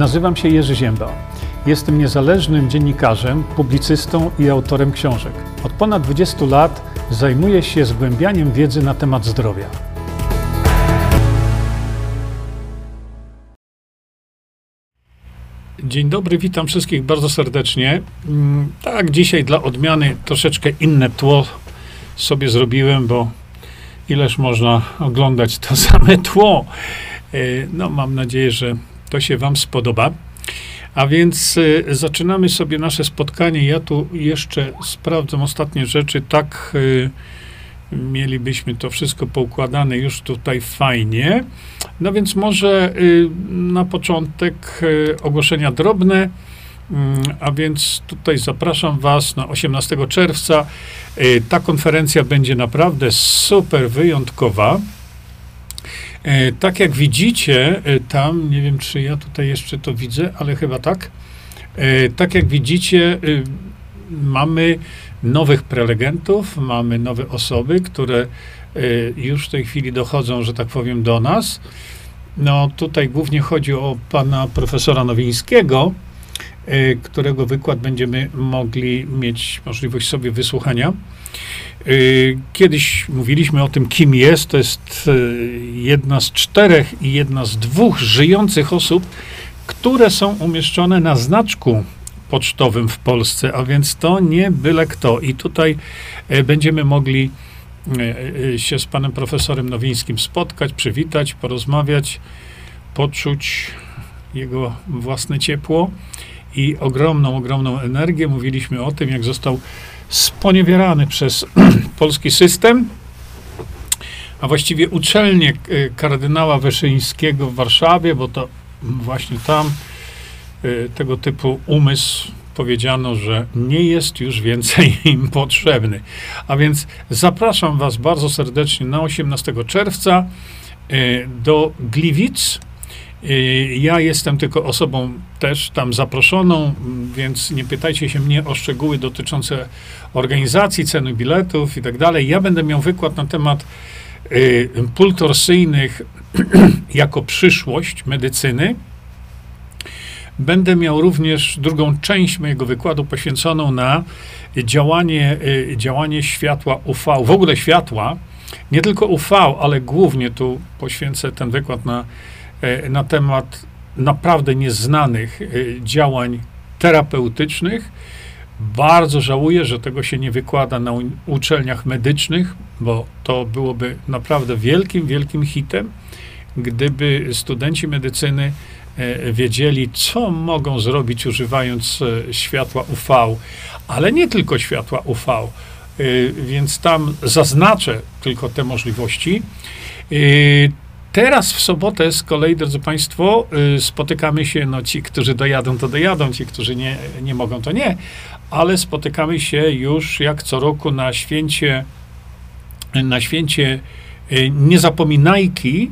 Nazywam się Jerzy Ziemba. Jestem niezależnym dziennikarzem, publicystą i autorem książek. Od ponad 20 lat zajmuję się zgłębianiem wiedzy na temat zdrowia. Dzień dobry, witam wszystkich bardzo serdecznie. Mm, Tak, dzisiaj dla odmiany troszeczkę inne tło sobie zrobiłem, bo ileż można oglądać to same tło. E, No, mam nadzieję, że to się Wam spodoba. A więc e, zaczynamy sobie nasze spotkanie. Ja tu jeszcze sprawdzam ostatnie rzeczy. Tak e, mielibyśmy to wszystko poukładane już tutaj fajnie. No więc może y, na początek y, ogłoszenia drobne. Mm, A więc tutaj zapraszam Was na 18 czerwca. Y, Ta konferencja będzie naprawdę super wyjątkowa. E, Tak jak widzicie, e, tam, nie wiem czy ja tutaj jeszcze to widzę, ale chyba tak. E, Tak jak widzicie, mamy nowych prelegentów, mamy nowe osoby, które już w tej chwili dochodzą, że tak powiem, do nas. No tutaj głównie chodzi o pana profesora Nowińskiego, którego wykład będziemy mogli mieć możliwość sobie wysłuchania. Y, Kiedyś mówiliśmy o tym, kim jest. To jest y, jedna z czterech i jedna z dwóch żyjących osób, które są umieszczone na znaczku pocztowym w Polsce, a więc to nie byle kto. I tutaj e, będziemy mogli e, e, się z panem profesorem Nowińskim spotkać, przywitać, porozmawiać, poczuć jego własne ciepło i ogromną, ogromną energię. Mówiliśmy o tym, jak został sponiewierany przez polski system, a właściwie uczelnię e, kardynała Wyszyńskiego w Warszawie, bo to właśnie tam e, tego typu umysł powiedziano, że nie jest już więcej im potrzebny. A więc zapraszam Was bardzo serdecznie na 18 czerwca e, do Gliwic. E, Ja jestem tylko osobą też tam zaproszoną, więc nie pytajcie się mnie o szczegóły dotyczące organizacji, ceny biletów i tak dalej. Ja będę miał wykład na temat y, pól torsyjnych jako przyszłość medycyny. Będę miał również drugą część mojego wykładu poświęconą na działanie, y, działanie światła UV, w ogóle światła, nie tylko UV, ale głównie tu poświęcę ten wykład na, y, na temat naprawdę nieznanych y, działań terapeutycznych. Bardzo żałuję, że tego się nie wykłada na uczelniach medycznych, bo to byłoby naprawdę wielkim, wielkim hitem, gdyby studenci medycyny e, wiedzieli, co mogą zrobić używając e, światła UV, ale nie tylko światła UV. E, Więc tam zaznaczę tylko te możliwości. Teraz w sobotę z kolei, drodzy Państwo, y, spotykamy się, no ci, którzy dojadą, to dojadą, ci, którzy nie, nie mogą, to nie, ale spotykamy się już jak co roku na święcie, na święcie y, Niezapominajki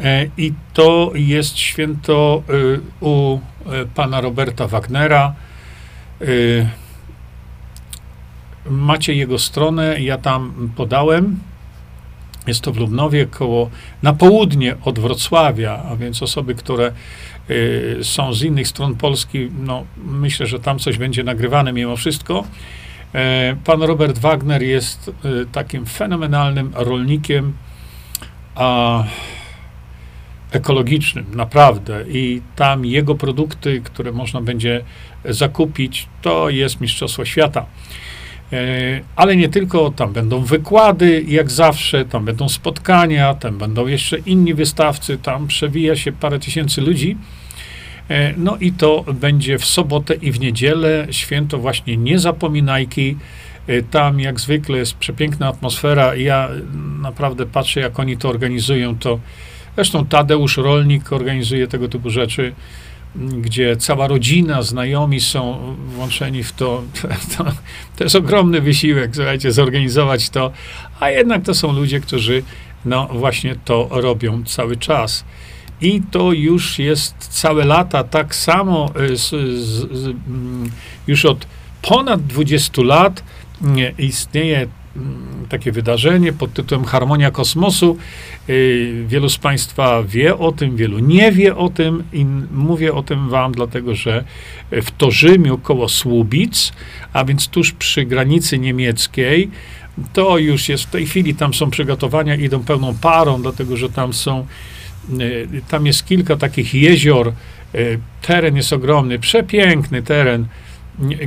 e, i to jest święto y, u pana Roberta Wagnera. Y, Macie jego stronę, ja tam podałem. Jest to w Lubnowie, koło, na południe od Wrocławia, a więc osoby, które y, są z innych stron Polski, no myślę, że tam coś będzie nagrywane mimo wszystko. E, pan Robert Wagner jest y, takim fenomenalnym rolnikiem, a ekologicznym, naprawdę. I tam jego produkty, które można będzie zakupić, to jest Mistrzostwo Świata. E, Ale nie tylko, tam będą wykłady, jak zawsze, tam będą spotkania, tam będą jeszcze inni wystawcy, tam przewija się parę tysięcy ludzi. E, No i to będzie w sobotę i w niedzielę, święto właśnie Niezapominajki. E, Tam jak zwykle jest przepiękna atmosfera. Ja naprawdę patrzę, jak oni to organizują. To zresztą Tadeusz Rolnik organizuje tego typu rzeczy, gdzie cała rodzina, znajomi są włączeni w to. To, to jest ogromny wysiłek, słuchajcie, zorganizować to, a jednak to są ludzie, którzy no właśnie to robią cały czas. I to już jest całe lata tak samo y, z, z, z, mm, już od ponad 20 lat nie, istnieje takie wydarzenie pod tytułem Harmonia Kosmosu. Y, wielu z Państwa wie o tym, wielu nie wie o tym i mówię o tym Wam, dlatego że w Torzymiu koło Słubic, a więc tuż przy granicy niemieckiej, to już jest w tej chwili, tam są przygotowania, idą pełną parą, dlatego że tam są, y, tam jest kilka takich jezior, y, teren jest ogromny, przepiękny teren,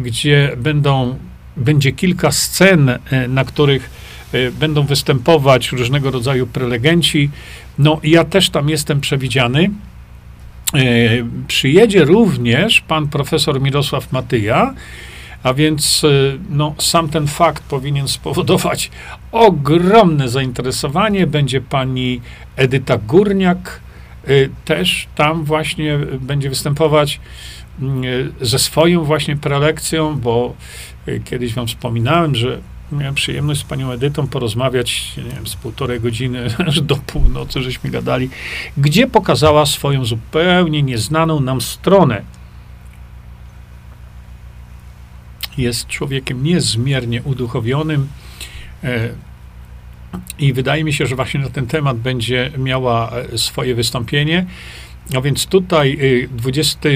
gdzie będą, będzie kilka scen, y, na których będą występować różnego rodzaju prelegenci. No, ja też tam jestem przewidziany. Przyjedzie również pan profesor Mirosław Matyja, a więc no, sam ten fakt powinien spowodować ogromne zainteresowanie. Będzie pani Edyta Górniak, też tam właśnie będzie występować y, ze swoją właśnie prelekcją, bo Kiedyś wam wspominałem, że miałem przyjemność z panią Edytą porozmawiać, nie wiem, z półtorej godziny aż do północy, żeśmy gadali, gdzie pokazała swoją zupełnie nieznaną nam stronę. Jest człowiekiem niezmiernie uduchowionym e, i wydaje mi się, że właśnie na ten temat będzie miała e, swoje wystąpienie. A więc tutaj e, 20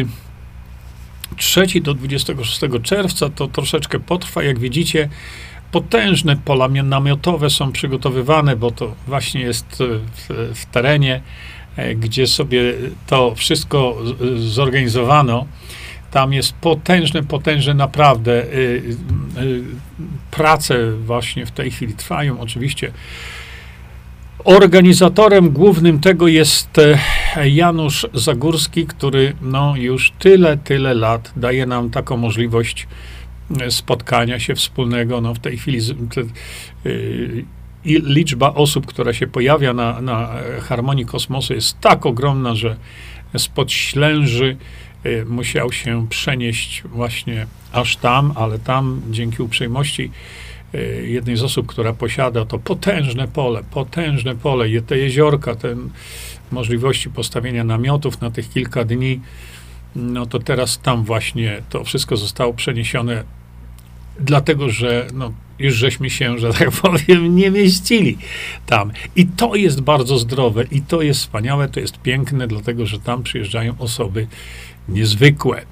3 do 26 czerwca. To troszeczkę potrwa. Jak widzicie, potężne pola namiotowe są przygotowywane, bo to właśnie jest e, w, w terenie, e, gdzie sobie to wszystko zorganizowano. Tam jest potężne, potężne naprawdę. E, prace właśnie w tej chwili trwają. Oczywiście organizatorem głównym tego jest e, Janusz Zagórski, który no, już tyle, tyle lat daje nam taką możliwość e, spotkania się wspólnego. No, w tej chwili te, i liczba osób, która się pojawia na, na Harmonii Kosmosu jest tak ogromna, że spod Ślęży Y, musiał się przenieść właśnie aż tam, ale tam dzięki uprzejmości y, jednej z osób, która posiada to potężne pole, potężne pole, te jeziorka, te możliwości postawienia namiotów na tych kilka dni, no to teraz tam właśnie to wszystko zostało przeniesione, dlatego że no, już żeśmy się, że tak powiem, nie mieścili tam. I to jest bardzo zdrowe, i to jest wspaniałe, to jest piękne, dlatego że tam przyjeżdżają osoby niezwykłe.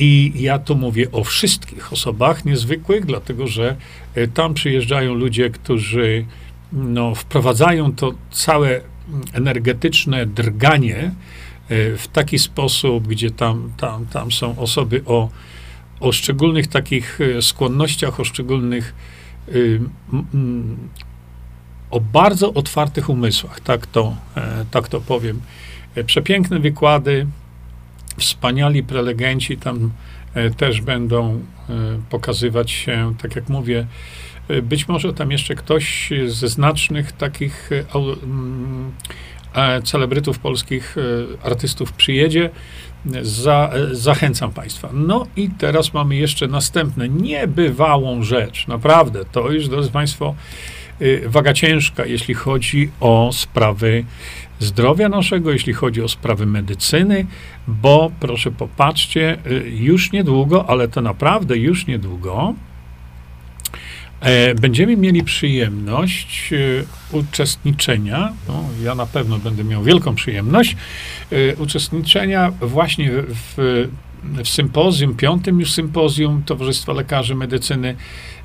I ja tu mówię o wszystkich osobach niezwykłych, dlatego że e, tam przyjeżdżają ludzie, którzy no, wprowadzają to całe energetyczne drganie e, w taki sposób, gdzie tam, tam, tam są osoby o, o szczególnych takich e, skłonnościach, o szczególnych, o bardzo otwartych umysłach, tak to, tak to powiem. Przepiękne wykłady, wspaniali prelegenci tam e, też będą e, pokazywać się, tak jak mówię, e, być może tam jeszcze ktoś ze znacznych takich mm, celebrytów polskich, artystów przyjedzie. Za, zachęcam Państwa. No i teraz mamy jeszcze następne, niebywałą rzecz. Naprawdę, to już, drodzy Państwo, waga ciężka, jeśli chodzi o sprawy zdrowia naszego, jeśli chodzi o sprawy medycyny, bo proszę popatrzcie, y, już niedługo, ale to naprawdę już niedługo, e, będziemy mieli przyjemność y, uczestniczenia, no, ja na pewno będę miał wielką przyjemność, y, uczestniczenia właśnie w, w sympozjum, piątym już sympozjum Towarzystwa Lekarzy Medycyny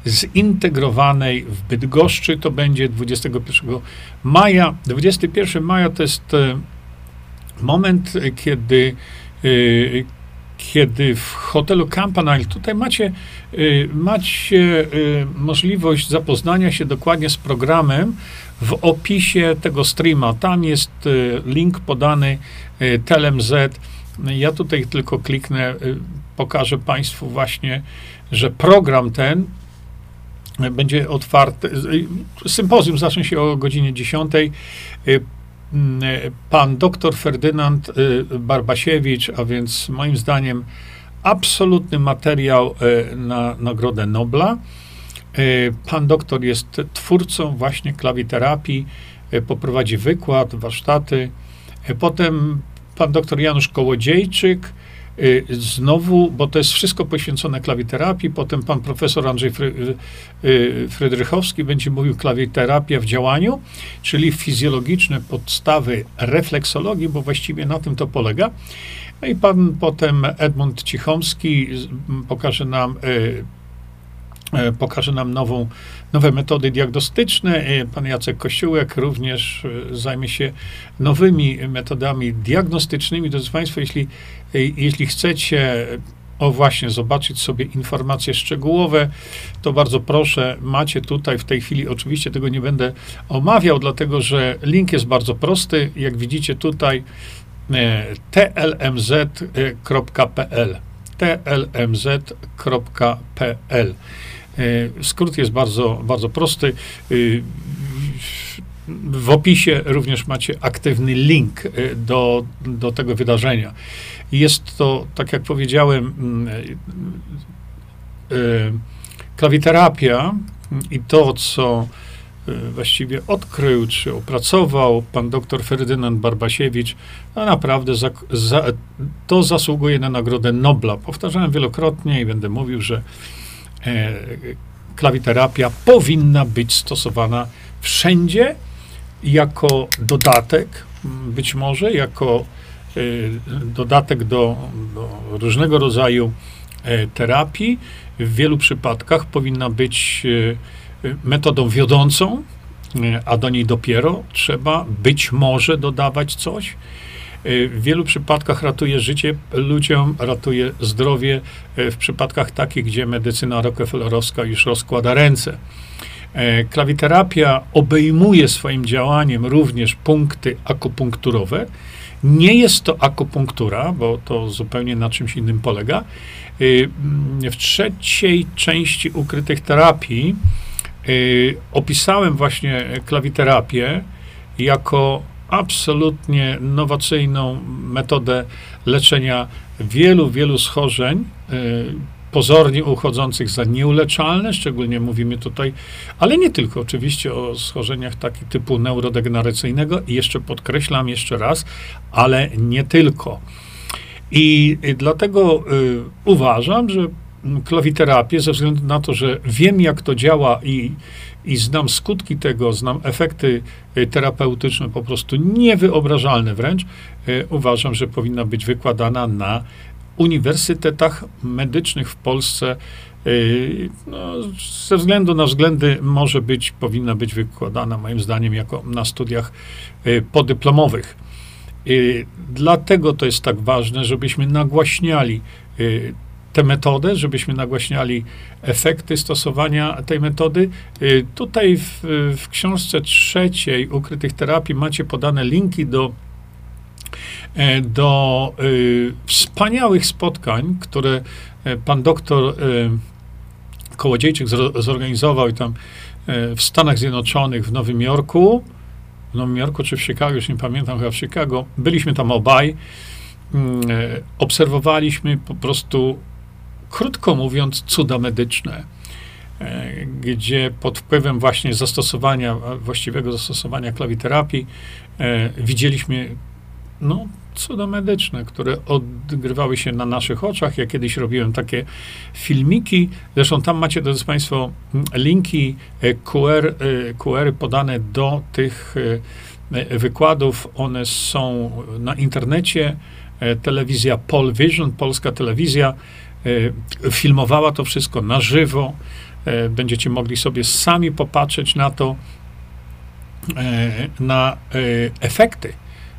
zintegrowanej w Bydgoszczy. To będzie 21 maja. 21 maja to jest e, moment, kiedy e, kiedy w hotelu Campanile, tutaj macie, e, macie możliwość zapoznania się dokładnie z programem w opisie tego streama. Tam jest link podany TLMZ. Ja tutaj tylko kliknę, pokażę Państwu właśnie, że program ten będzie otwarty. Sympozjum zacznie się o godzinie 10. Pan doktor Ferdynand y, Barbasiewicz, a więc moim zdaniem absolutny materiał y, na Nagrodę Nobla. Y, pan doktor jest twórcą właśnie klawiterapii, poprowadzi wykład, warsztaty. Potem pan doktor Janusz Kołodziejczyk, Y, znowu, bo to jest wszystko poświęcone klawiterapii, potem pan profesor Andrzej Fry, y, Frydrychowski będzie mówił klawiterapia w działaniu, czyli fizjologiczne podstawy refleksologii, bo właściwie na tym to polega. No i pan potem Edmund Cichomski pokaże nam pokaże nam nową, nowe metody diagnostyczne. Pan Jacek Kościółek również zajmie się nowymi metodami diagnostycznymi. Drodzy Państwo, jeśli jeśli chcecie, o właśnie, zobaczyć sobie informacje szczegółowe, to bardzo proszę, macie tutaj w tej chwili, oczywiście tego nie będę omawiał, dlatego że link jest bardzo prosty. Jak widzicie tutaj, e, tlmz.pl tlmz.pl e, Skrót jest bardzo, bardzo prosty. E, w opisie również macie aktywny link do, do tego wydarzenia. Jest to, tak jak powiedziałem, mm, e, e, klawiterapia i to, co e, właściwie odkrył czy opracował pan dr Ferdynand Barbasiewicz, a naprawdę za, za, to zasługuje na Nagrodę Nobla. Powtarzałem wielokrotnie i będę mówił, że e, klawiterapia powinna być stosowana wszędzie jako dodatek, być może jako Y, dodatek do, do różnego rodzaju e, terapii w wielu przypadkach powinna być e, metodą wiodącą, e, a do niej dopiero trzeba być może dodawać coś. W wielu przypadkach ratuje życie ludziom, ratuje zdrowie, w przypadkach takich, gdzie medycyna rockefellerowska już rozkłada ręce. Klawiterapia obejmuje swoim działaniem również punkty akupunkturowe, nie jest to akupunktura, bo to zupełnie na czymś innym polega. Y, w trzeciej części ukrytych terapii y, opisałem właśnie klawiterapię jako absolutnie nowacyjną metodę leczenia wielu, wielu schorzeń y, pozornie uchodzących za nieuleczalne, szczególnie mówimy tutaj, ale nie tylko, oczywiście o schorzeniach takich typu neurodegeneracyjnego jeszcze podkreślam jeszcze raz, ale nie tylko. I dlatego y, uważam, że klawiterapię, ze względu na to, że wiem, jak to działa i, i znam skutki tego, znam efekty y, terapeutyczne, po prostu niewyobrażalne wręcz, y, uważam, że powinna być wykładana na uniwersytetach medycznych w Polsce y, no, ze względu na względy może być, powinna być wykładana moim zdaniem jako na studiach podyplomowych. Dlatego to jest tak ważne, żebyśmy nagłaśniali tę metodę, żebyśmy nagłaśniali efekty stosowania tej metody. Tutaj w, w książce trzeciej ukrytych terapii macie podane linki do E, do y, wspaniałych spotkań, które e, pan doktor y, Kołodziejczyk zorganizował i tam w Stanach Zjednoczonych, w Nowym Jorku, w Nowym Jorku czy w Chicago, już nie pamiętam, chyba w Chicago. Byliśmy tam obaj, mm, obserwowaliśmy po prostu, krótko mówiąc, cuda medyczne, gdzie pod wpływem właśnie zastosowania, właściwego zastosowania klawiterapii, widzieliśmy no, cuda medyczne, które odgrywały się na naszych oczach. Ja kiedyś robiłem takie filmiki. Zresztą tam macie, drodzy Państwo, linki e, QR, e, QR podane do tych e, wykładów. One są na internecie. Telewizja Polvision, polska telewizja, filmowała to wszystko na żywo. Będziecie mogli sobie sami popatrzeć na to, na efekty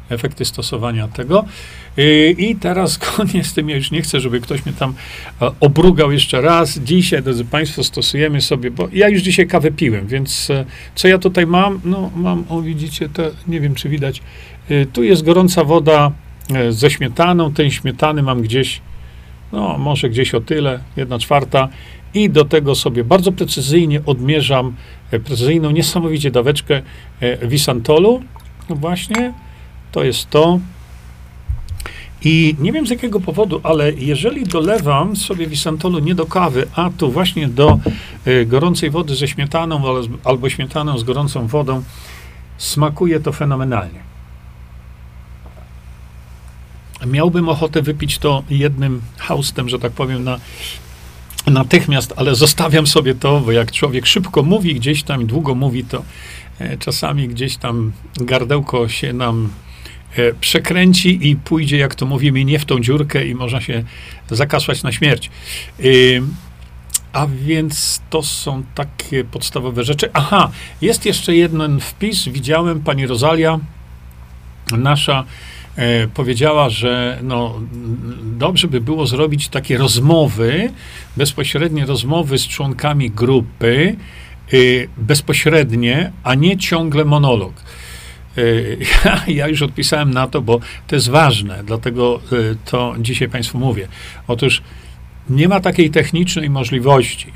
efekty stosowania tego. I teraz koniec z tym, ja już nie chcę, żeby ktoś mnie tam e, obrugał jeszcze raz. Dzisiaj, drodzy Państwo, stosujemy sobie, bo ja już dzisiaj kawę piłem, więc e, co ja tutaj mam? No, mam, o widzicie, to nie wiem, czy widać. Tu jest gorąca woda e, ze śmietaną. Tej śmietany mam gdzieś, no, może gdzieś o tyle, jedna czwarta. I do tego sobie bardzo precyzyjnie odmierzam precyzyjną, niesamowicie daweczkę Wisantolu. No właśnie, to jest to. I nie wiem z jakiego powodu, ale jeżeli dolewam sobie wisantolu nie do kawy, a tu właśnie do y, gorącej wody ze śmietaną albo śmietaną z gorącą wodą, smakuje to fenomenalnie. Miałbym ochotę wypić to jednym haustem, że tak powiem, na, natychmiast, ale zostawiam sobie to, bo jak człowiek szybko mówi gdzieś tam i długo mówi, to e, czasami gdzieś tam gardełko się nam e, przekręci i pójdzie, jak to mówimy, nie w tą dziurkę i można się zakasłać na śmierć. A więc to są takie podstawowe rzeczy. Aha, jest jeszcze jeden wpis. Widziałem, pani Rosalia, nasza, powiedziała, że no, dobrze by było zrobić takie rozmowy, bezpośrednie rozmowy z członkami grupy, e, bezpośrednie, a nie ciągle monolog. E, ja, ja, już odpisałem na to, bo to jest ważne, dlatego e, to dzisiaj Państwu mówię. Otóż nie ma takiej technicznej możliwości.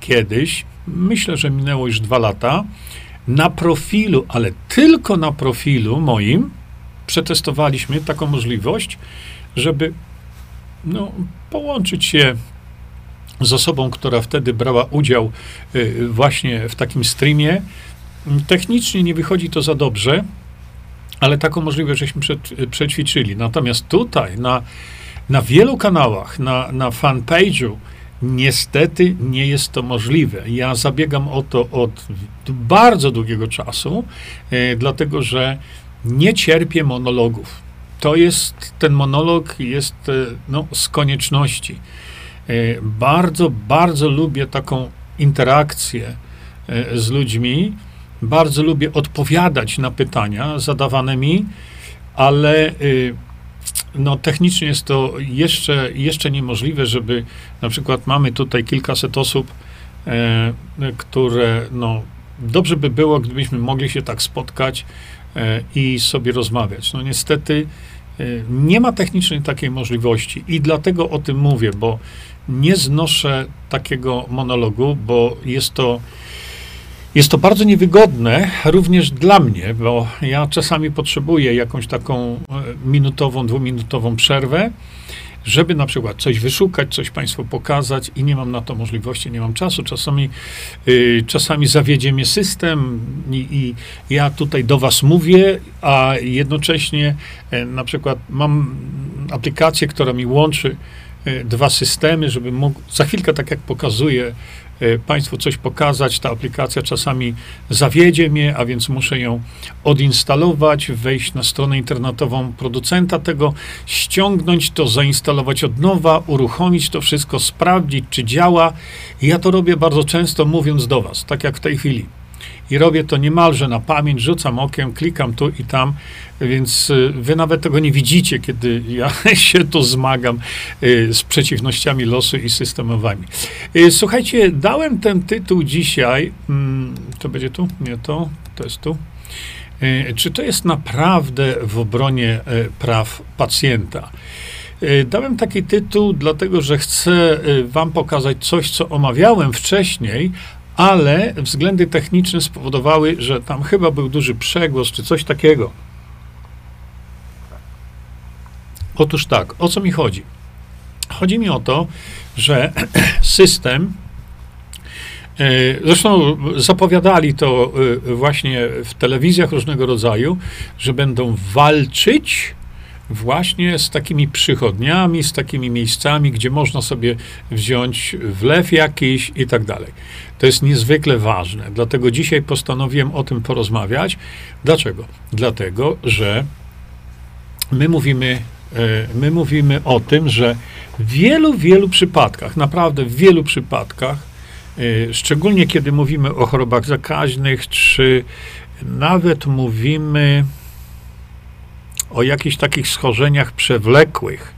Kiedyś, myślę, że minęło już dwa lata, na profilu, ale tylko na profilu moim, przetestowaliśmy taką możliwość, żeby no, połączyć się z osobą, która wtedy brała udział y, właśnie w takim streamie. Technicznie nie wychodzi to za dobrze, ale taką możliwość żeśmy przed, przećwiczyli. Natomiast tutaj, na na wielu kanałach, na, na fanpage'u, niestety nie jest to możliwe. Ja zabiegam o to od bardzo długiego czasu, e, dlatego że nie cierpię monologów. To jest, ten monolog jest e, no, z konieczności. E, bardzo, bardzo lubię taką interakcję e, z ludźmi. Bardzo lubię odpowiadać na pytania zadawane mi, ale e, no, technicznie jest to jeszcze, jeszcze niemożliwe, żeby na przykład mamy tutaj kilkaset osób, które no, dobrze by było, gdybyśmy mogli się tak spotkać i sobie rozmawiać. No niestety e, nie ma technicznej takiej możliwości i dlatego o tym mówię, bo nie znoszę takiego monologu, bo jest to jest to bardzo niewygodne również dla mnie, bo ja czasami potrzebuję jakąś taką e, minutową, dwuminutową przerwę, żeby na przykład coś wyszukać, coś Państwu pokazać i nie mam na to możliwości, nie mam czasu. Czasami, yy, czasami zawiedzie mnie system i, i, ja tutaj do Was mówię, a jednocześnie yy, na przykład mam aplikację, która mi łączy yy, dwa systemy, żeby mógł, za chwilkę, tak jak pokazuję, E, państwu coś pokazać. Ta aplikacja czasami zawiedzie mnie, a więc muszę ją odinstalować, wejść na stronę internetową producenta tego, ściągnąć to, zainstalować od nowa, uruchomić to wszystko, sprawdzić, czy działa. Ja to robię bardzo często, mówiąc do Was, tak jak w tej chwili i robię to niemalże na pamięć, rzucam okiem, klikam tu i tam, więc y, wy nawet tego nie widzicie, kiedy ja się tu zmagam y, z przeciwnościami losu i systemowymi. Y, słuchajcie, dałem ten tytuł dzisiaj, mm, to będzie tu? Nie to, to jest tu. Czy to jest naprawdę w obronie praw pacjenta? Dałem taki tytuł, dlatego że chcę Wam pokazać coś, co omawiałem wcześniej, ale względy techniczne spowodowały, że tam chyba był duży przegłos czy coś takiego. Otóż tak, o co mi chodzi? Chodzi mi o to, że system, e, zresztą zapowiadali to e, właśnie w telewizjach różnego rodzaju, że będą walczyć właśnie z takimi przychodniami, z takimi miejscami, gdzie można sobie wziąć wlew jakiś i tak dalej. To jest niezwykle ważne, dlatego dzisiaj postanowiłem o tym porozmawiać. Dlaczego? Dlatego, że my mówimy, e, my mówimy o tym, że w wielu, wielu przypadkach, naprawdę w wielu przypadkach, e, szczególnie kiedy mówimy o chorobach zakaźnych, czy nawet mówimy o jakichś takich schorzeniach przewlekłych,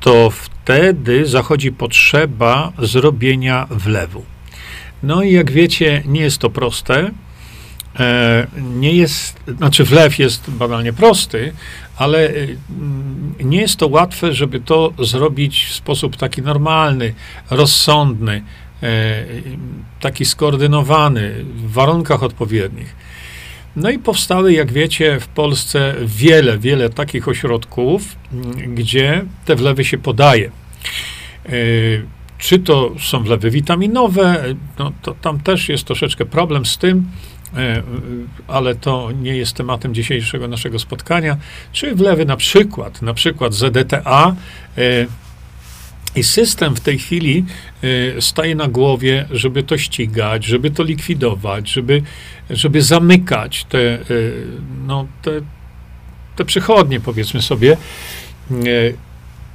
to wtedy zachodzi potrzeba zrobienia wlewu. No i jak wiecie, nie jest to proste. E, nie jest, znaczy wlew jest banalnie prosty, ale e, nie jest to łatwe, żeby to zrobić w sposób taki normalny, rozsądny, e, taki skoordynowany, w warunkach odpowiednich. No i powstały, jak wiecie, w Polsce wiele, wiele takich ośrodków, gdzie te wlewy się podaje. Czy to są wlewy witaminowe, no to tam też jest troszeczkę problem z tym, e, ale to nie jest tematem dzisiejszego naszego spotkania, czy wlewy na przykład, na przykład ZDTA e, i system w tej chwili staje na głowie, żeby to ścigać, żeby to likwidować, żeby, żeby zamykać te, no, te, te przychodnie, powiedzmy sobie.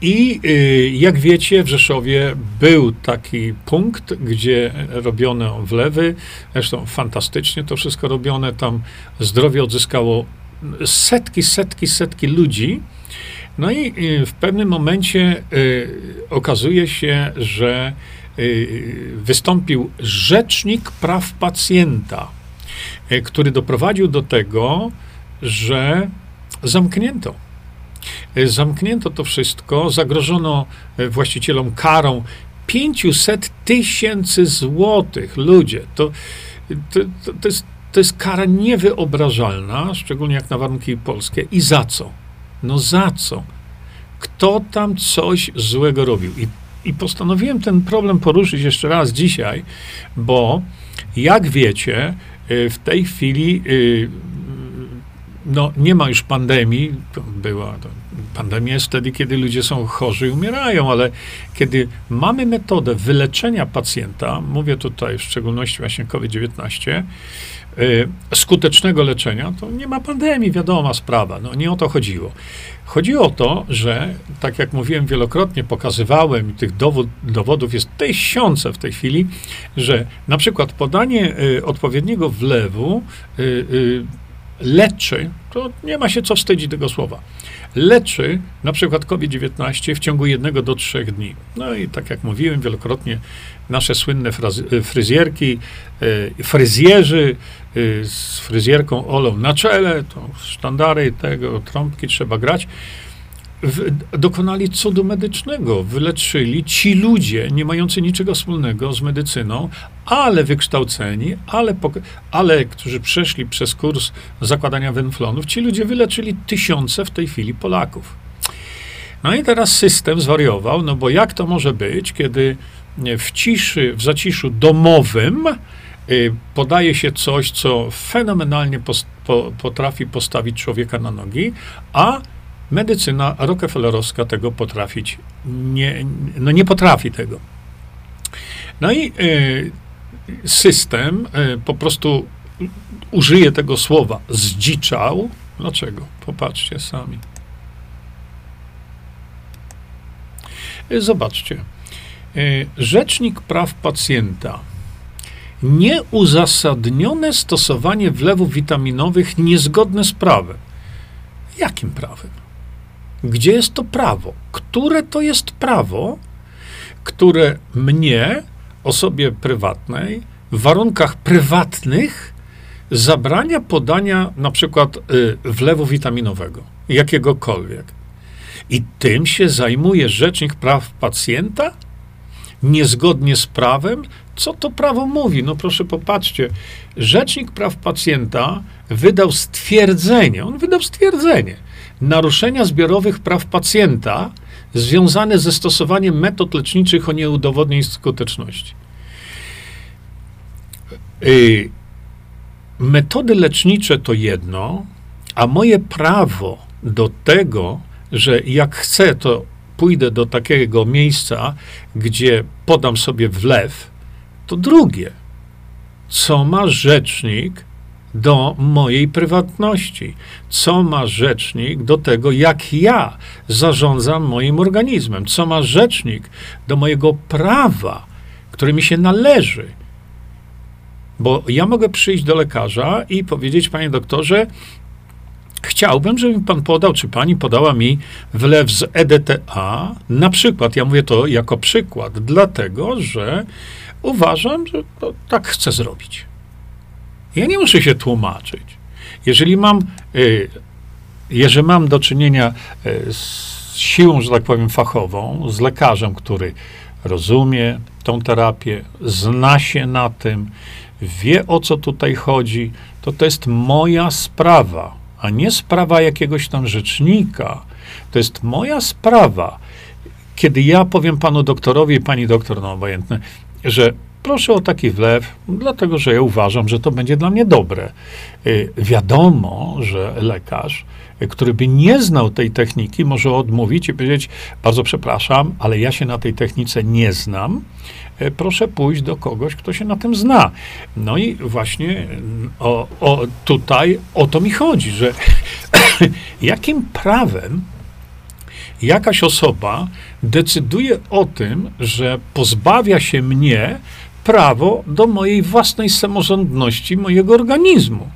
I y, jak wiecie, w Rzeszowie był taki punkt, gdzie robiono wlewy. Zresztą fantastycznie to wszystko robione. Tam zdrowie odzyskało setki, setki, setki ludzi. No i y, w pewnym momencie y, okazuje się, że wystąpił rzecznik praw pacjenta, który doprowadził do tego, że zamknięto zamknięto to wszystko, zagrożono właścicielom karą 500 tysięcy złotych. Ludzie, to, to, to, jest, to jest kara niewyobrażalna, szczególnie jak na warunki polskie. I za co? No za co? Kto tam coś złego robił? I, i postanowiłem ten problem poruszyć jeszcze raz dzisiaj, bo jak wiecie, e, w tej chwili no, nie ma już pandemii. Była, pandemia jest wtedy, kiedy ludzie są chorzy i umierają, ale kiedy mamy metodę wyleczenia pacjenta, mówię tutaj w szczególności właśnie COVID-19, y, skutecznego leczenia, to nie ma pandemii, wiadoma sprawa. No, nie o to chodziło. Chodziło o to, że, tak jak mówiłem wielokrotnie, pokazywałem, tych dowód, dowodów jest tysiące w tej chwili, że na przykład podanie y, odpowiedniego wlewu y, y leczy, to nie ma się co wstydzić tego słowa, leczy na przykład COVID-19 w ciągu jednego do trzech dni. No i tak jak mówiłem wielokrotnie, nasze słynne fryzjerki, e, fryzjerzy z fryzjerką Olą na czele, to sztandary tego, trąbki trzeba grać, dokonali cudu medycznego, wyleczyli ci ludzie, nie mający niczego wspólnego z medycyną, ale wykształceni, ale, ale którzy przeszli przez kurs zakładania wenflonów, ci ludzie wyleczyli tysiące w tej chwili Polaków. No i teraz system zwariował, no bo jak to może być, kiedy w ciszy, w zaciszu domowym y, podaje się coś, co fenomenalnie potrafi postawić człowieka na nogi, a Medycyna Rockefellerowska tego potrafić nie, no nie potrafi tego. No i y, system y, po prostu użyje tego słowa zdziczał. Dlaczego? Popatrzcie sami. Y, zobaczcie. Rzecznik praw pacjenta. Nieuzasadnione stosowanie wlewów witaminowych niezgodne z prawem. Jakim prawem? Gdzie jest to prawo? Które to jest prawo, które mnie, osobie prywatnej, w warunkach prywatnych zabrania podania na przykład y, wlewu witaminowego, jakiegokolwiek. I tym się zajmuje Rzecznik Praw Pacjenta? Niezgodnie z prawem? Co to prawo mówi? No proszę popatrzcie. Rzecznik Praw Pacjenta wydał stwierdzenie, on wydał stwierdzenie, naruszenia zbiorowych praw pacjenta związane ze stosowaniem metod leczniczych o nieudowodnionej skuteczności. Y, metody lecznicze to jedno, a moje prawo do tego, że jak chcę, to pójdę do takiego miejsca, gdzie podam sobie wlew, to drugie. Co ma rzecznik do mojej prywatności. Co ma rzecznik do tego, jak ja zarządzam moim organizmem? Co ma rzecznik do mojego prawa, które mi się należy? Bo ja mogę przyjść do lekarza i powiedzieć, panie doktorze, chciałbym, żeby mi pan podał, czy pani podała mi wlew z EDTA. Na przykład, ja mówię to jako przykład, dlatego że uważam, że tak chcę zrobić. Ja nie muszę się tłumaczyć. Jeżeli mam, y, jeżeli mam do czynienia y, z siłą, że tak powiem, fachową, z lekarzem, który rozumie tą terapię, zna się na tym, wie o co tutaj chodzi, to to jest moja sprawa, a nie sprawa jakiegoś tam rzecznika. To jest moja sprawa. Kiedy ja powiem panu doktorowi, pani doktor, no obojętne, że proszę o taki wlew, dlatego że ja uważam, że to będzie dla mnie dobre. Y, wiadomo, że lekarz, y, który by nie znał tej techniki, może odmówić i powiedzieć: Bardzo przepraszam, ale ja się na tej technice nie znam. Y, proszę pójść do kogoś, kto się na tym zna. No i właśnie o, o, tutaj o to mi chodzi, że jakim prawem jakaś osoba decyduje o tym, że pozbawia się mnie prawo do mojej własnej samorządności, mojego organizmu.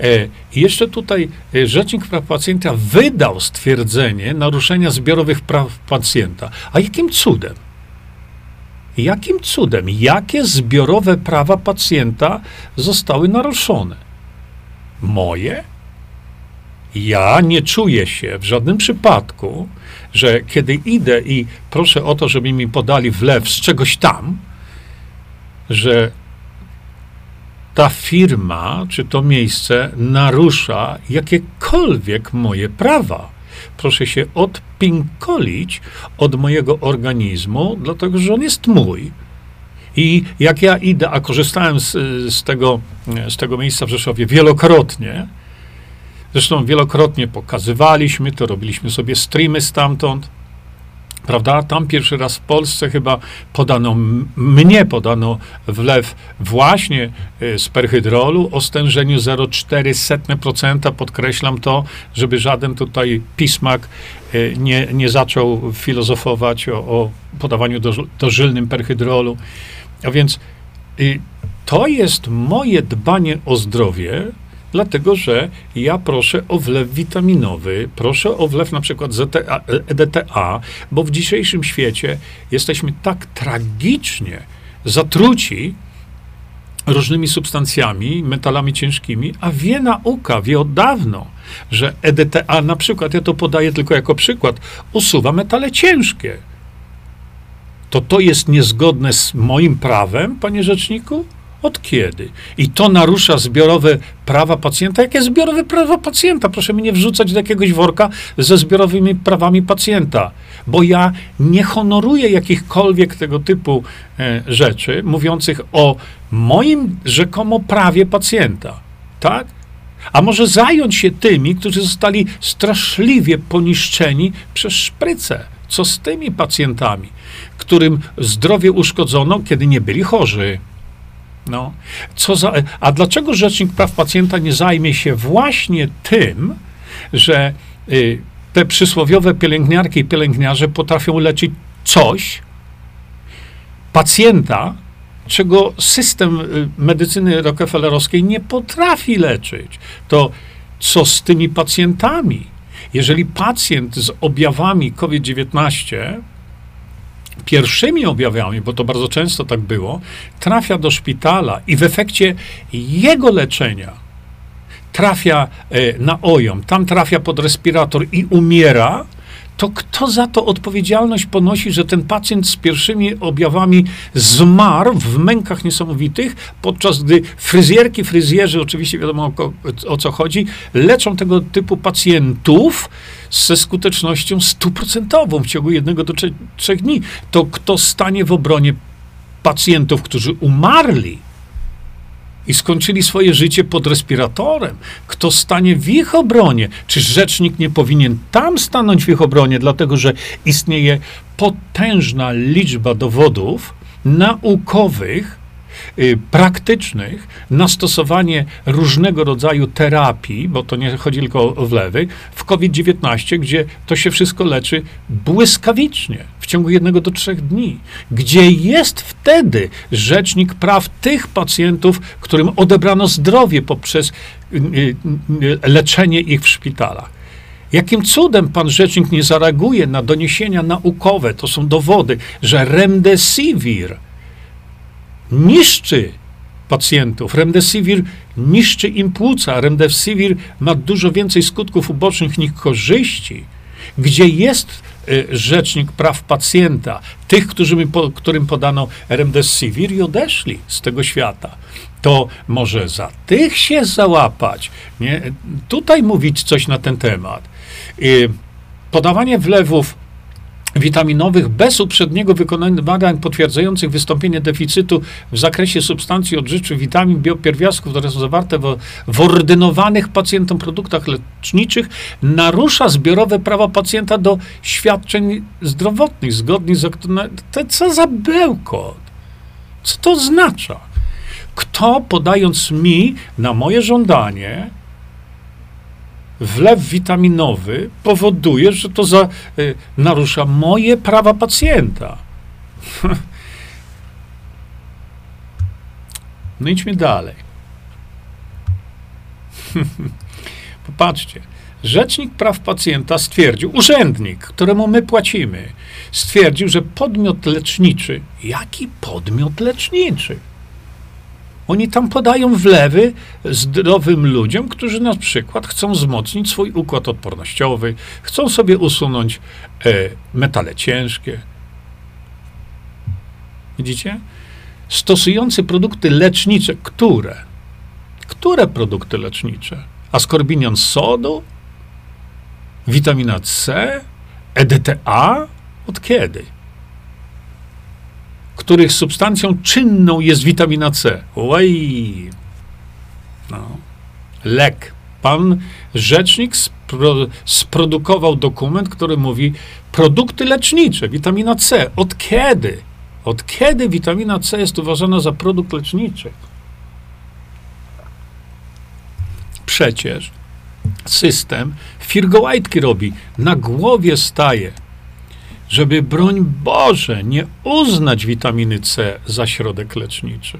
E, jeszcze tutaj e, Rzecznik Praw Pacjenta wydał stwierdzenie naruszenia zbiorowych praw pacjenta. A jakim cudem? Jakim cudem? Jakie zbiorowe prawa pacjenta zostały naruszone? Moje? Ja nie czuję się w żadnym przypadku, że kiedy idę i proszę o to, żeby mi podali wlew z czegoś tam, że ta firma czy to miejsce narusza jakiekolwiek moje prawa. Proszę się odpinkolić od mojego organizmu, dlatego że on jest mój. I jak ja idę, a korzystałem z, z, tego, z tego miejsca w Rzeszowie wielokrotnie, zresztą wielokrotnie pokazywaliśmy to, robiliśmy sobie streamy stamtąd, Prawda? Tam pierwszy raz w Polsce chyba podano, mnie podano wlew właśnie y, z perhydrolu o stężeniu 0,04%. Podkreślam to, żeby żaden tutaj pismak y, nie, nie zaczął filozofować o, o podawaniu do, dożylnym perhydrolu. A więc y, to jest moje dbanie o zdrowie, dlatego że ja proszę o wlew witaminowy, proszę o wlew na przykład ZTA, EDTA, bo w dzisiejszym świecie jesteśmy tak tragicznie zatruci różnymi substancjami, metalami ciężkimi, a wie nauka, wie od dawno, że EDTA na przykład, ja to podaję tylko jako przykład, usuwa metale ciężkie. To to jest niezgodne z moim prawem, panie rzeczniku? Od kiedy? I to narusza zbiorowe prawa pacjenta? Jakie zbiorowe prawa pacjenta? Proszę mnie nie wrzucać do jakiegoś worka ze zbiorowymi prawami pacjenta, bo ja nie honoruję jakichkolwiek tego typu e, rzeczy mówiących o moim rzekomo prawie pacjenta. Tak? A może zająć się tymi, którzy zostali straszliwie poniszczeni przez szprycę? Co z tymi pacjentami, którym zdrowie uszkodzono, kiedy nie byli chorzy? No. Co za, a dlaczego Rzecznik Praw Pacjenta nie zajmie się właśnie tym, że y, te przysłowiowe pielęgniarki i pielęgniarze potrafią leczyć coś, pacjenta, czego system y, medycyny rockefellerowskiej nie potrafi leczyć. To co z tymi pacjentami? Jeżeli pacjent z objawami COVID-19 pierwszymi objawami, bo to bardzo często tak było, trafia do szpitala i w efekcie jego leczenia trafia e, na ojom, tam trafia pod respirator i umiera, to kto za to odpowiedzialność ponosi, że ten pacjent z pierwszymi objawami zmarł w mękach niesamowitych, podczas gdy fryzjerki, fryzjerzy, oczywiście wiadomo o, o co chodzi, leczą tego typu pacjentów ze skutecznością stuprocentową w ciągu jednego do trzech dni. To kto stanie w obronie pacjentów, którzy umarli? I skończyli swoje życie pod respiratorem. Kto stanie w ich obronie? Czy rzecznik nie powinien tam stanąć w ich obronie, dlatego że istnieje potężna liczba dowodów naukowych, praktycznych na stosowanie różnego rodzaju terapii, bo to nie chodzi tylko o wlewy, w COVID-19, gdzie to się wszystko leczy błyskawicznie ciągu jednego do trzech dni. Gdzie jest wtedy rzecznik praw tych pacjentów, którym odebrano zdrowie poprzez y, y, y, leczenie ich w szpitalach? Jakim cudem pan rzecznik nie zareaguje na doniesienia naukowe, to są dowody, że remdesivir niszczy pacjentów. Remdesivir niszczy im płuca. Remdesivir ma dużo więcej skutków ubocznych niż korzyści. Gdzie jest Y, rzecznik praw pacjenta, tych, po, którym podano remdesivir i odeszli z tego świata. To może za tych się załapać, nie? tutaj mówić coś na ten temat. Y, podawanie wlewów witaminowych bez uprzedniego wykonania badań potwierdzających wystąpienie deficytu w zakresie substancji odżywczych, witamin, biopierwiastków, które są zawarte w, w ordynowanych pacjentom produktach leczniczych, narusza zbiorowe prawa pacjenta do świadczeń zdrowotnych zgodnie z... To co za bełkot? Co to oznacza? Kto podając mi na moje żądanie wlew witaminowy powoduje, że to za, y, narusza moje prawa pacjenta. No idźmy dalej. Popatrzcie. Rzecznik Praw Pacjenta stwierdził, urzędnik, któremu my płacimy, stwierdził, że podmiot leczniczy, jaki podmiot leczniczy? Oni tam podają wlewy zdrowym ludziom, którzy na przykład chcą wzmocnić swój układ odpornościowy, chcą sobie usunąć e, metale ciężkie. Widzicie? Stosujący produkty lecznicze, które? Które produkty lecznicze? Askorbinion sodu? Witamina C? EDTA? Od kiedy? Których substancją czynną jest witamina C. Oj. No. Lek. Pan rzecznik spro, sprodukował dokument, który mówi produkty lecznicze, witamina C. Od kiedy? Od kiedy witamina C jest uważana za produkt leczniczy? Przecież system firgołajtki robi, na głowie staje żeby broń Boże nie uznać witaminy C za środek leczniczy.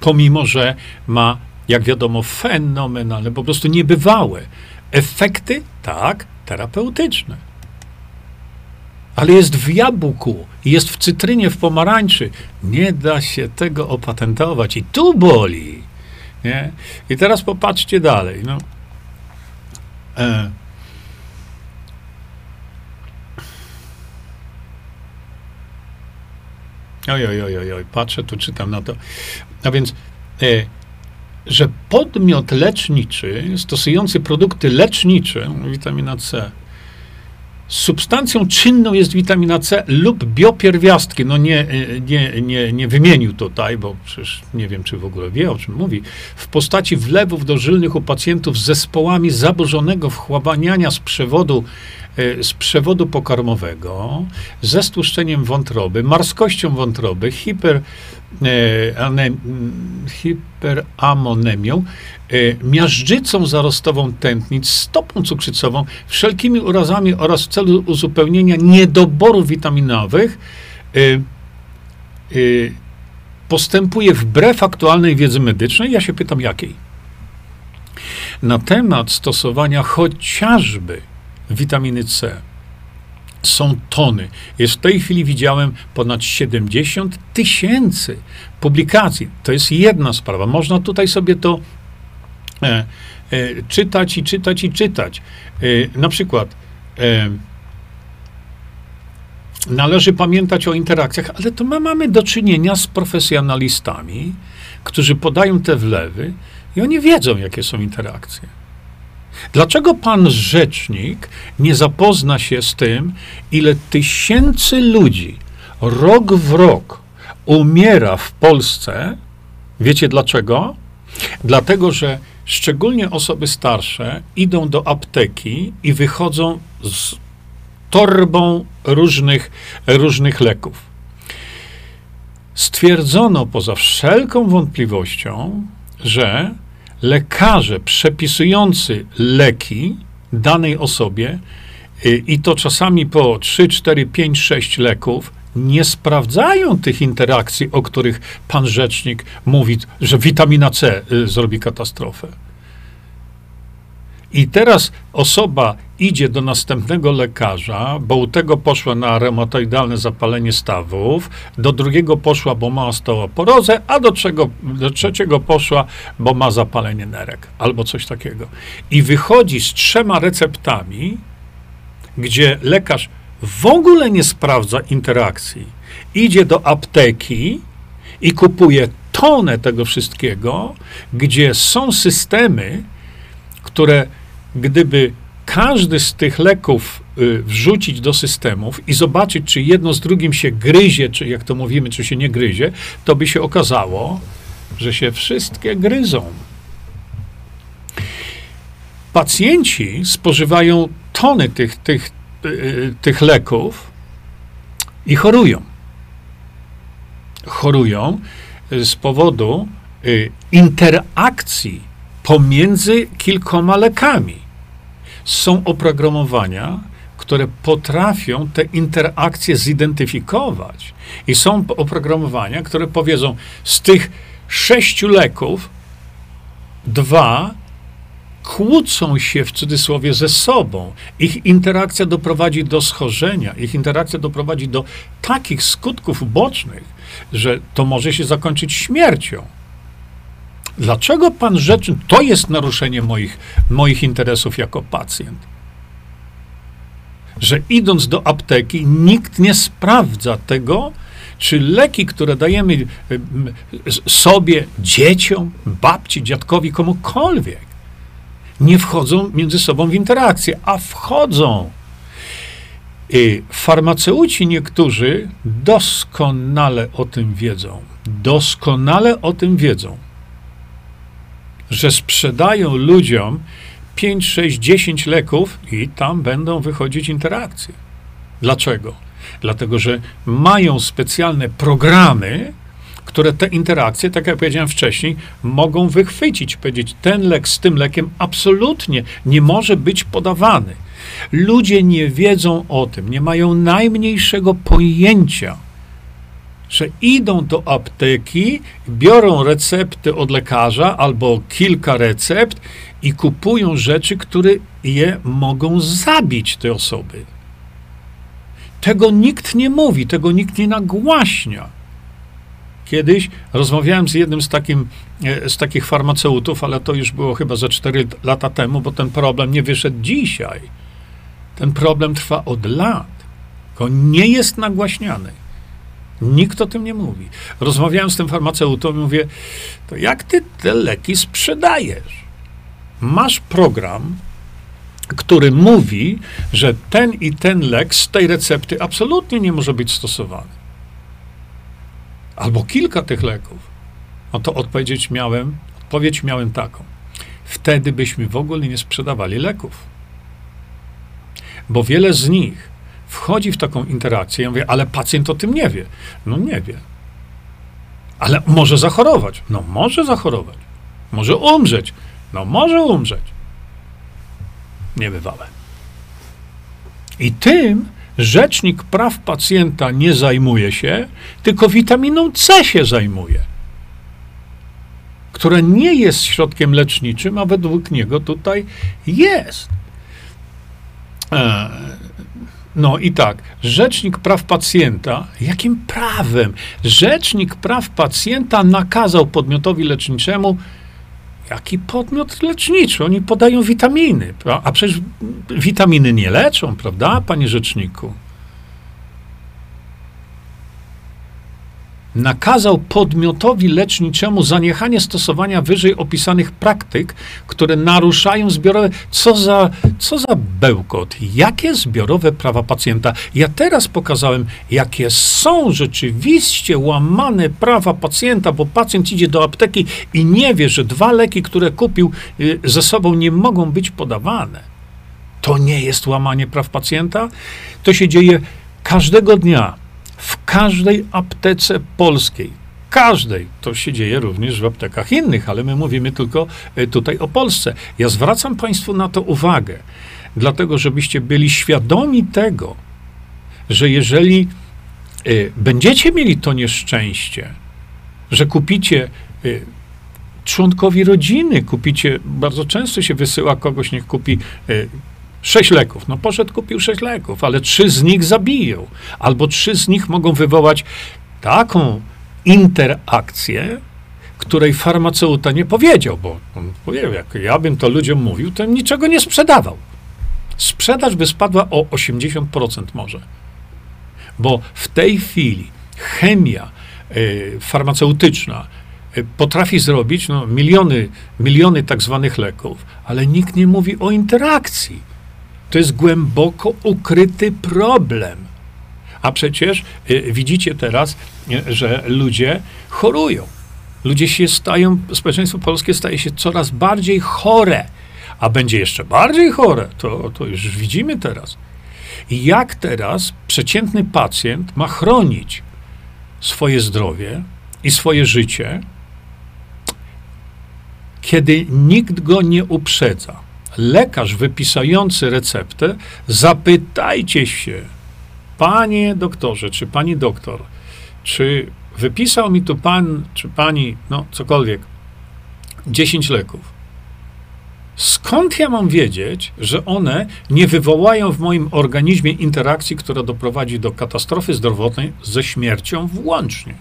Pomimo, że ma, jak wiadomo, fenomenalne, po prostu niebywałe efekty, tak, terapeutyczne. Ale jest w jabłku, jest w cytrynie, w pomarańczy. Nie da się tego opatentować. I tu boli. Nie? I teraz popatrzcie dalej. No. E, Oj, oj, oj, oj, oj, patrzę, tu czytam na to. A więc, e, że podmiot leczniczy stosujący produkty lecznicze, witamina C, substancją czynną jest witamina C lub biopierwiastki. No nie, e, nie, nie, nie wymienił tutaj, bo przecież nie wiem, czy w ogóle wie, o czym mówi. W postaci wlewów dożylnych u pacjentów z zespołami zaburzonego wchłaniania z przewodu z przewodu pokarmowego, ze stłuszczeniem wątroby, marskością wątroby, hiper, e, anem, hiperamonemią, e, miażdżycą zarostową tętnic, stopą cukrzycową, wszelkimi urazami oraz w celu uzupełnienia niedoborów witaminowych postępuje wbrew aktualnej wiedzy medycznej. Ja się pytam, jakiej? Na temat stosowania chociażby witaminy C. Są tony. Jest w tej chwili widziałem ponad 70 tysięcy publikacji. To jest jedna sprawa. Można tutaj sobie to e, e, czytać i czytać i czytać. E, na przykład e, należy pamiętać o interakcjach, ale to my mamy do czynienia z profesjonalistami, którzy podają te wlewy i oni wiedzą, jakie są interakcje. Dlaczego pan rzecznik nie zapozna się z tym, ile tysięcy ludzi rok w rok umiera w Polsce? Wiecie dlaczego? Dlatego, że szczególnie osoby starsze idą do apteki i wychodzą z torbą różnych, różnych leków. Stwierdzono poza wszelką wątpliwością, że lekarze przepisujący leki danej osobie, y, i to czasami po 3, 4, 5, 6 leków, nie sprawdzają tych interakcji, o których pan rzecznik mówi, że witamina C y, zrobi katastrofę. I teraz osoba idzie do następnego lekarza, bo u tego poszła na reumatoidalne zapalenie stawów, do drugiego poszła, bo ma osteoporozę, a do, czego, do trzeciego poszła, bo ma zapalenie nerek albo coś takiego. I wychodzi z trzema receptami, gdzie lekarz w ogóle nie sprawdza interakcji. Idzie do apteki i kupuje tonę tego wszystkiego, gdzie są systemy, które gdyby każdy z tych leków y, wrzucić do systemów i zobaczyć, czy jedno z drugim się gryzie, czy jak to mówimy, czy się nie gryzie, to by się okazało, że się wszystkie gryzą. Pacjenci spożywają tony tych, tych, yy, tych leków i chorują. Chorują z powodu interakcji pomiędzy kilkoma lekami. Są oprogramowania, które potrafią te interakcje zidentyfikować. I są oprogramowania, które powiedzą, z tych sześciu leków, dwa kłócą się w cudzysłowie ze sobą. Ich interakcja doprowadzi do schorzenia, ich interakcja doprowadzi do takich skutków bocznych, że to może się zakończyć śmiercią. Dlaczego pan rzeczy, to jest naruszenie moich, moich interesów jako pacjent? Że idąc do apteki, nikt nie sprawdza tego, czy leki, które dajemy y, sobie, dzieciom, babci, dziadkowi, komukolwiek, nie wchodzą między sobą w interakcję, a wchodzą. I farmaceuci niektórzy doskonale o tym wiedzą. Doskonale o tym wiedzą, że sprzedają ludziom 5, 6, 10 leków i tam będą wychodzić interakcje. Dlaczego? Dlatego, że mają specjalne programy, które te interakcje, tak jak powiedziałem wcześniej, mogą wychwycić, powiedzieć, ten lek z tym lekiem absolutnie nie może być podawany. Ludzie nie wiedzą o tym, nie mają najmniejszego pojęcia, że idą do apteki, biorą recepty od lekarza albo kilka recept i kupują rzeczy, które je mogą zabić te osoby. Tego nikt nie mówi, tego nikt nie nagłaśnia. Kiedyś rozmawiałem z jednym z, takim, e, z takich farmaceutów, ale to już było chyba ze 4 lata temu, bo ten problem nie wyszedł dzisiaj. Ten problem trwa od lat. Tylko nie jest nagłaśniany. Nikt o tym nie mówi. Rozmawiałem z tym farmaceutą i mówię, to jak ty te leki sprzedajesz? Masz program, który mówi, że ten i ten lek z tej recepty absolutnie nie może być stosowany. Albo kilka tych leków. No to odpowiedzieć miałem, odpowiedź miałem taką. Wtedy byśmy w ogóle nie sprzedawali leków. Bo wiele z nich wchodzi w taką interakcję. Ja mówię, ale pacjent o tym nie wie. No nie wie. Ale może zachorować. No może zachorować. Może umrzeć. No może umrzeć niebywałe. I tym rzecznik praw pacjenta nie zajmuje się, tylko witaminą C się zajmuje, która nie jest środkiem leczniczym, a według niego tutaj jest. E, no i tak, rzecznik praw pacjenta, jakim prawem? Rzecznik praw pacjenta nakazał podmiotowi leczniczemu Jaki podmiot leczniczy? Oni podają witaminy, a przecież witaminy nie leczą, prawda, panie rzeczniku? Nakazał podmiotowi leczniczemu zaniechanie stosowania wyżej opisanych praktyk, które naruszają zbiorowe. Co za, co za bełkot? Jakie zbiorowe prawa pacjenta? Ja teraz pokazałem, jakie są rzeczywiście łamane prawa pacjenta, bo pacjent idzie do apteki i nie wie, że dwa leki, które kupił y, ze sobą, nie mogą być podawane. To nie jest łamanie praw pacjenta. To się dzieje każdego dnia w każdej aptece polskiej. Każdej. To się dzieje również w aptekach innych, ale my mówimy tylko e, tutaj o Polsce. Ja zwracam Państwu na to uwagę, dlatego żebyście byli świadomi tego, że jeżeli y, będziecie mieli to nieszczęście, że kupicie y, członkowi rodziny, kupicie, bardzo często się wysyła kogoś, niech kupi Sześć leków. No poszedł, kupił sześć leków, ale trzy z nich zabiją. Albo trzy z nich mogą wywołać taką interakcję, której farmaceuta nie powiedział, bo on powiedział, jak ja bym to ludziom mówił, to niczego nie sprzedawał. Sprzedaż by spadła o 80% może. Bo w tej chwili chemia y, farmaceutyczna y, potrafi zrobić no, miliony, miliony tak zwanych leków, ale nikt nie mówi o interakcji To jest głęboko ukryty problem. A przecież y, widzicie teraz, y, że ludzie chorują. Ludzie się stają, społeczeństwo polskie staje się coraz bardziej chore, a będzie jeszcze bardziej chore. To, to już widzimy teraz. I jak teraz przeciętny pacjent ma chronić swoje zdrowie i swoje życie, kiedy nikt go nie uprzedza. Lekarz wypisujący receptę, zapytajcie się, panie doktorze, czy pani doktor, czy wypisał mi tu pan, czy pani, no cokolwiek, 10 leków. Skąd ja mam wiedzieć, że one nie wywołają w moim organizmie interakcji, która doprowadzi do katastrofy zdrowotnej ze śmiercią włącznie?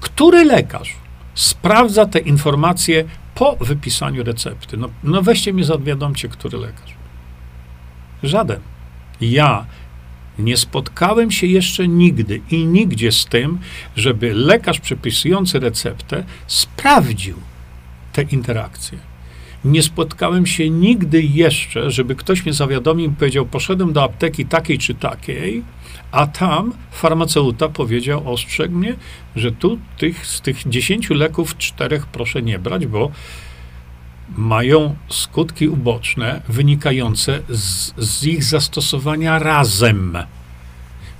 Który lekarz sprawdza te informacje po wypisaniu recepty? No, no weźcie mnie zawiadomcie, który lekarz. Żaden. Ja nie spotkałem się jeszcze nigdy i nigdzie z tym, żeby lekarz przepisujący receptę sprawdził te interakcje. Nie spotkałem się nigdy jeszcze, żeby ktoś mnie zawiadomił i powiedział: Poszedłem do apteki takiej czy takiej, a tam farmaceuta powiedział, ostrzegł mnie, że tu tych, z tych 10 leków czterech proszę nie brać, bo mają skutki uboczne wynikające z, z ich zastosowania razem.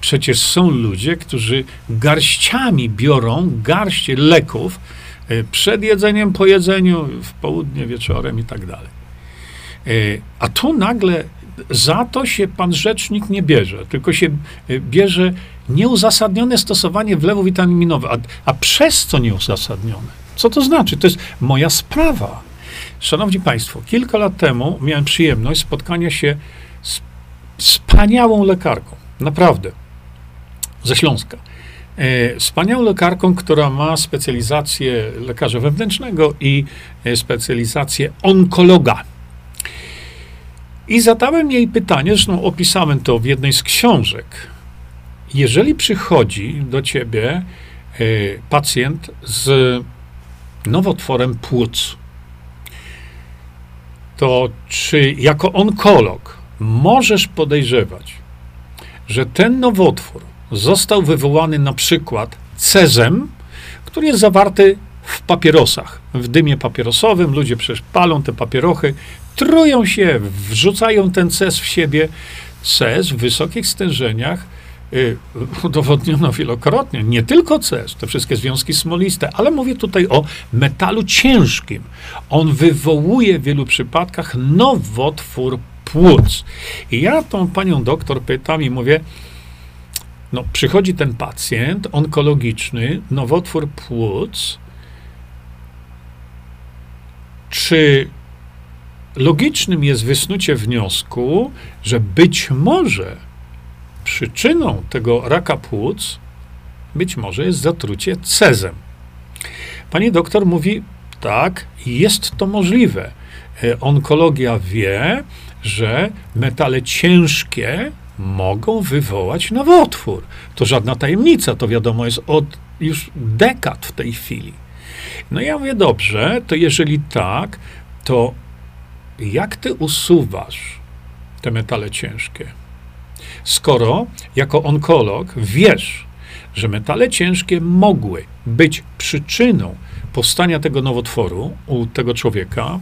Przecież są ludzie, którzy garściami biorą garść leków e, przed jedzeniem, po jedzeniu, w południe, wieczorem i tak dalej. E, a tu nagle za to się pan rzecznik nie bierze, tylko się e, bierze nieuzasadnione stosowanie wlewu witaminowy. A, a przez co nieuzasadnione? Co to znaczy? To jest moja sprawa. Szanowni Państwo, kilka lat temu miałem przyjemność spotkania się z wspaniałą lekarką. Naprawdę. Ze Śląska. E, wspaniałą lekarką, która ma specjalizację lekarza wewnętrznego i e, specjalizację onkologa. I zadałem jej pytanie, zresztą opisałem to w jednej z książek. Jeżeli przychodzi do ciebie e, pacjent z nowotworem płuc, to czy jako onkolog możesz podejrzewać, że ten nowotwór został wywołany na przykład cezem, który jest zawarty w papierosach, w dymie papierosowym. Ludzie przecież palą te papierochy, trują się, wrzucają ten cez w siebie. Cez w wysokich stężeniach y, udowodniono wielokrotnie, nie tylko CES, te wszystkie związki smoliste, ale mówię tutaj o metalu ciężkim. On wywołuje w wielu przypadkach nowotwór płuc. I ja tą panią doktor pytam i mówię, no, przychodzi ten pacjent onkologiczny, nowotwór płuc. Czy logicznym jest wysnucie wniosku, że być może przyczyną tego raka płuc być może jest zatrucie cezem? Pani doktor mówi, tak, jest to możliwe. E, onkologia wie, że metale ciężkie mogą wywołać nowotwór. To żadna tajemnica, to wiadomo jest od już dekad w tej chwili. No ja mówię, dobrze, to jeżeli tak, to jak ty usuwasz te metale ciężkie? Skoro jako onkolog wiesz, że metale ciężkie mogły być przyczyną powstania tego nowotworu u tego człowieka,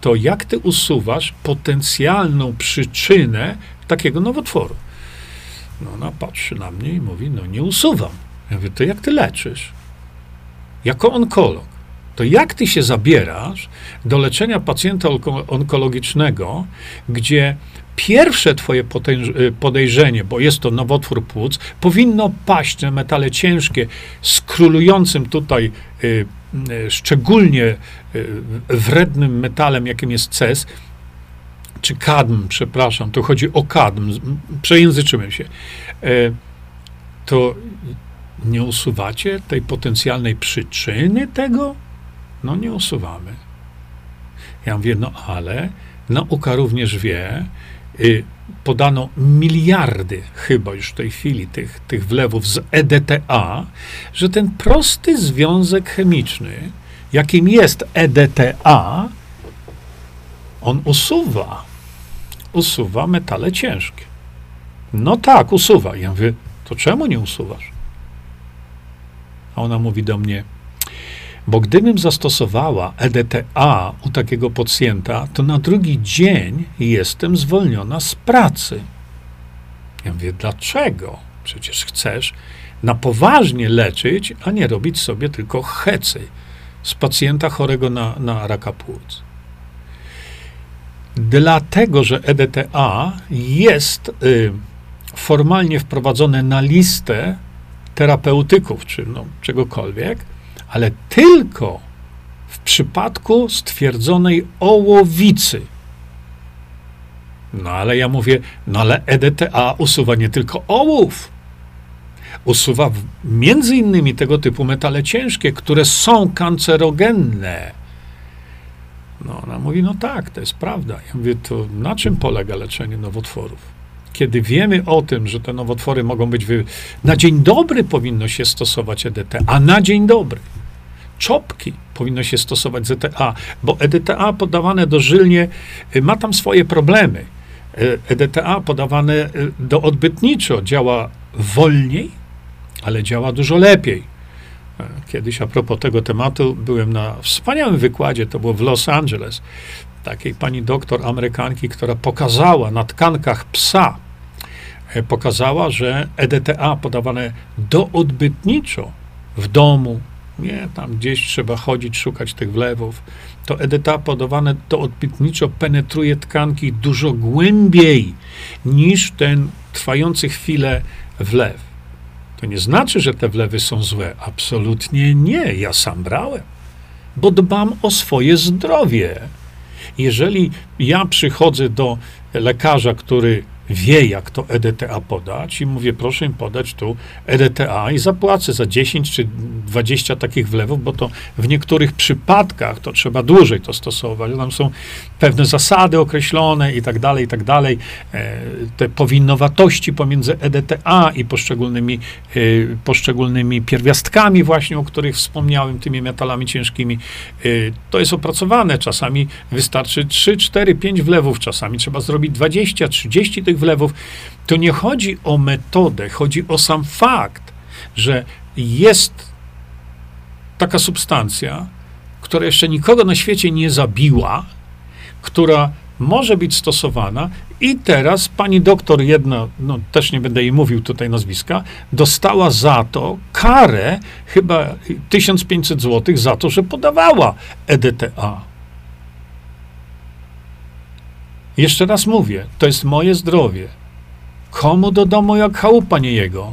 to, jak ty usuwasz potencjalną przyczynę takiego nowotworu. No ona patrzy na mnie i mówi, no nie usuwam. Ja mówię, to jak ty leczysz? Jako onkolog, to jak ty się zabierasz do leczenia pacjenta onkologicznego, gdzie pierwsze twoje y, podejrzenie, bo jest to nowotwór płuc, powinno paść na metale ciężkie z królującym tutaj y, y, szczególnie wrednym metalem, jakim jest ces, czy kadm, przepraszam, to chodzi o kadm, przejęzyczymy się, e, to nie usuwacie tej potencjalnej przyczyny tego? No nie usuwamy. Ja mówię, no ale nauka również wie, y, podano miliardy chyba już w tej chwili tych, tych wlewów z EDTA, że ten prosty związek chemiczny, jakim jest EDTA, on usuwa usuwa metale ciężkie. No tak, usuwa. Ja mówię, to czemu nie usuwasz? A ona mówi do mnie, bo gdybym zastosowała EDTA u takiego pacjenta, to na drugi dzień jestem zwolniona z pracy. Ja mówię, dlaczego? Przecież chcesz na poważnie leczyć, a nie robić sobie tylko hecy z pacjenta chorego na, na raka płuc. Dlatego, że EDTA jest y, formalnie wprowadzone na listę terapeutyków, czy no, czegokolwiek, ale tylko w przypadku stwierdzonej ołowicy. No ale ja mówię, no ale EDTA usuwa nie tylko ołów, usuwa między innymi tego typu metale ciężkie, które są kancerogenne. No ona mówi, no tak, to jest prawda. Ja mówię, to na czym polega leczenie nowotworów? Kiedy wiemy o tym, że te nowotwory mogą być. Wy... Na dzień dobry powinno się stosować EDT, a na dzień dobry czopki powinno się stosować ZTA, bo EDTA podawane dożylnie y, ma tam swoje problemy. EDTA y, podawane y, do odbytniczo działa wolniej, ale działa dużo lepiej. Kiedyś a propos tego tematu byłem na wspaniałym wykładzie, to było w Los Angeles, takiej pani doktor Amerykanki, która pokazała na tkankach psa, e, pokazała, że EDTA podawane doodbytniczo w domu, nie, tam gdzieś trzeba chodzić, szukać tych wlewów. To EDTA podawane to odbytniczo penetruje tkanki dużo głębiej niż ten trwający chwilę wlew. To nie znaczy, że te wlewy są złe. Absolutnie nie. Ja sam brałem, bo dbam o swoje zdrowie. Jeżeli ja przychodzę do lekarza, który wie, jak to EDTA podać i mówię, proszę im podać tu EDTA i zapłacę za 10 czy 20 takich wlewów, bo to w niektórych przypadkach to trzeba dłużej to stosować. Tam są pewne zasady określone i tak dalej, i tak dalej. E, te powinowatości pomiędzy EDTA i poszczególnymi, e, poszczególnymi pierwiastkami właśnie, o których wspomniałem, tymi metalami ciężkimi, e, to jest opracowane. Czasami wystarczy 3, 4, 5 wlewów, czasami trzeba zrobić 20, 30 tych wlewów. To nie chodzi o metodę, chodzi o sam fakt, że jest taka substancja, która jeszcze nikogo na świecie nie zabiła, która może być stosowana i teraz pani doktor jedna, no też nie będę jej mówił tutaj nazwiska, dostała za to karę chyba 1500 zł za to, że podawała EDTA. Jeszcze raz mówię, to jest moje zdrowie. Komu do domu jak chałupa nie jego?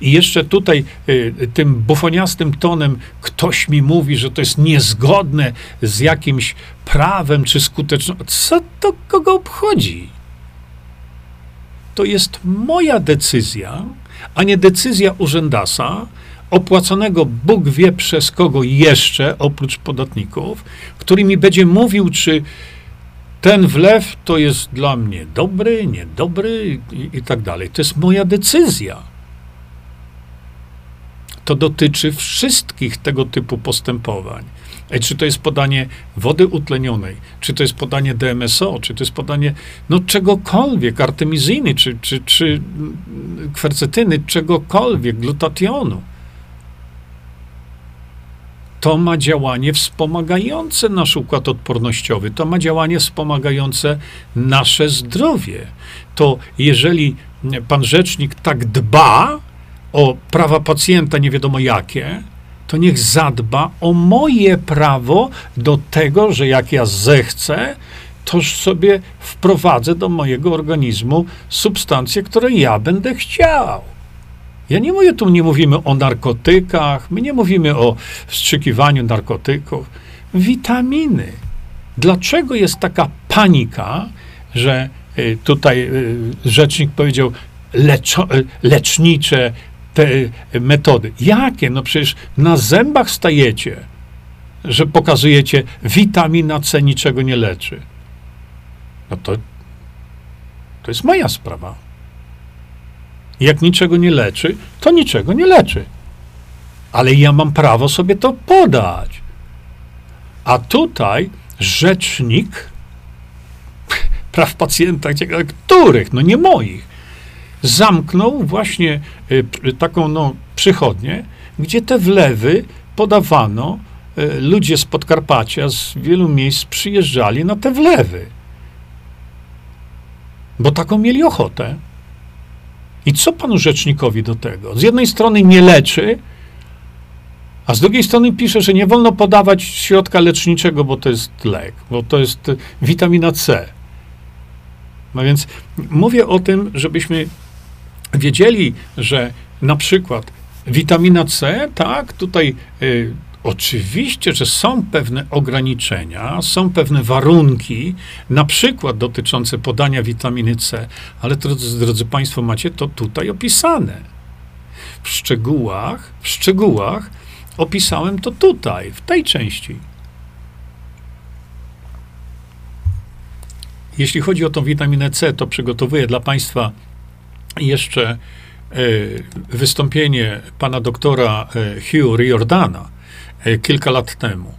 I jeszcze tutaj y, tym bufoniastym tonem ktoś mi mówi, że to jest niezgodne z jakimś prawem czy skutecznością. Co to kogo obchodzi? To jest moja decyzja, a nie decyzja urzędasa, opłaconego Bóg wie przez kogo jeszcze, oprócz podatników, który mi będzie mówił, czy ten wlew to jest dla mnie dobry, niedobry i, i tak dalej. To jest moja decyzja. To dotyczy wszystkich tego typu postępowań. Czy to jest podanie wody utlenionej, czy to jest podanie DMSO, czy to jest podanie no czegokolwiek, artemizyny, czy, czy, czy kwercetyny, czegokolwiek, glutationu to ma działanie wspomagające nasz układ odpornościowy, to ma działanie wspomagające nasze zdrowie. To jeżeli pan rzecznik tak dba o prawa pacjenta, nie wiadomo jakie, to niech zadba o moje prawo do tego, że jak ja zechcę, toż sobie wprowadzę do mojego organizmu substancje, które ja będę chciał. Ja nie mówię, tu nie mówimy o narkotykach, my nie mówimy o wstrzykiwaniu narkotyków. Witaminy. Dlaczego jest taka panika, że y, tutaj y, rzecznik powiedział leczo, y, lecznicze te metody? Jakie? No przecież na zębach stajecie, że pokazujecie witamina C niczego nie leczy. No to, to jest moja sprawa. Jak niczego nie leczy, to niczego nie leczy. Ale ja mam prawo sobie to podać. A tutaj rzecznik praw pacjenta, których? No nie moich. Zamknął właśnie y, taką no, przychodnię, gdzie te wlewy podawano, y, ludzie z Podkarpacia, z wielu miejsc przyjeżdżali na te wlewy. Bo taką mieli ochotę. I co panu rzecznikowi do tego? Z jednej strony nie leczy, a z drugiej strony pisze, że nie wolno podawać środka leczniczego, bo to jest lek, bo to jest witamina C. No więc mówię o tym, żebyśmy wiedzieli, że na przykład witamina C, tak, tutaj y, oczywiście, że są pewne ograniczenia, są pewne warunki, na przykład dotyczące podania witaminy C, ale drodzy, drodzy Państwo, macie to tutaj opisane. W szczegółach, w szczegółach Opisałem to tutaj, w tej części. Jeśli chodzi o tą witaminę C, to przygotowuję dla Państwa jeszcze e, wystąpienie pana doktora e, Hugh Riordana kilka lat temu,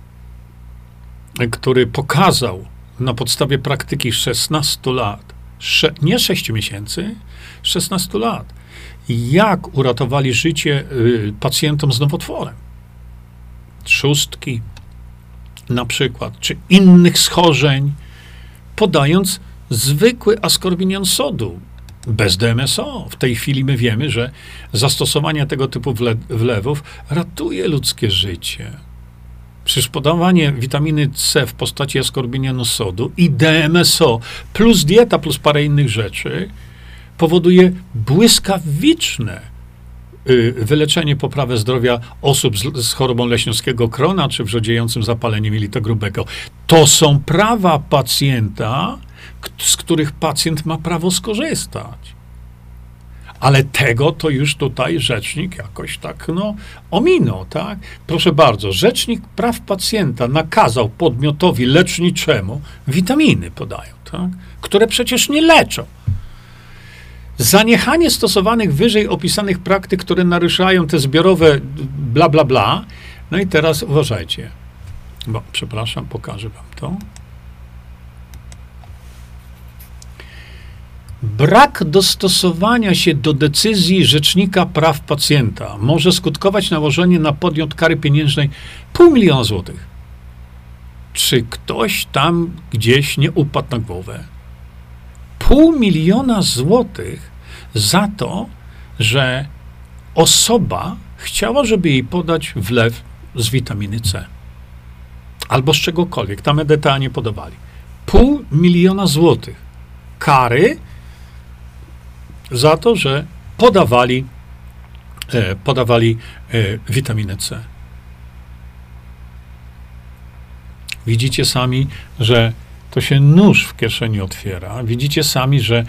który pokazał na podstawie praktyki 16 lat, nie 6 miesięcy, 16 lat, jak uratowali życie pacjentom z nowotworem. Trzustki na przykład, czy innych schorzeń, podając zwykły askorbinian sodu bez DMSO. W tej chwili my wiemy, że zastosowanie tego typu wle wlewów ratuje ludzkie życie. Przecież podawanie witaminy C w postaci askorbinianu sodu i DMSO plus dieta plus parę innych rzeczy powoduje błyskawiczne Y, wyleczenie, poprawę zdrowia osób z, z chorobą leśniowskiego krona czy wrzodziejącym zapaleniem jelita grubego. To są prawa pacjenta, z których pacjent ma prawo skorzystać. Ale tego to już tutaj rzecznik jakoś tak, no, ominął, tak? Proszę bardzo, rzecznik praw pacjenta nakazał podmiotowi leczniczemu witaminy podają, tak? Które przecież nie leczą. Zaniechanie stosowanych wyżej opisanych praktyk, które naruszają te zbiorowe bla, bla, bla. No i teraz uważajcie. Bo, przepraszam, pokażę wam to. Brak dostosowania się do decyzji Rzecznika Praw Pacjenta może skutkować nałożeniem na podmiot kary pieniężnej pół miliona złotych. Czy ktoś tam gdzieś nie upadł na głowę? pół miliona złotych za to, że osoba chciała, żeby jej podać wlew z witaminy C. Albo z czegokolwiek. Tam EDTA nie podawali. Pół miliona złotych kary za to, że podawali, e, podawali e, witaminę C. Widzicie sami, że to się nóż w kieszeni otwiera. Widzicie sami, że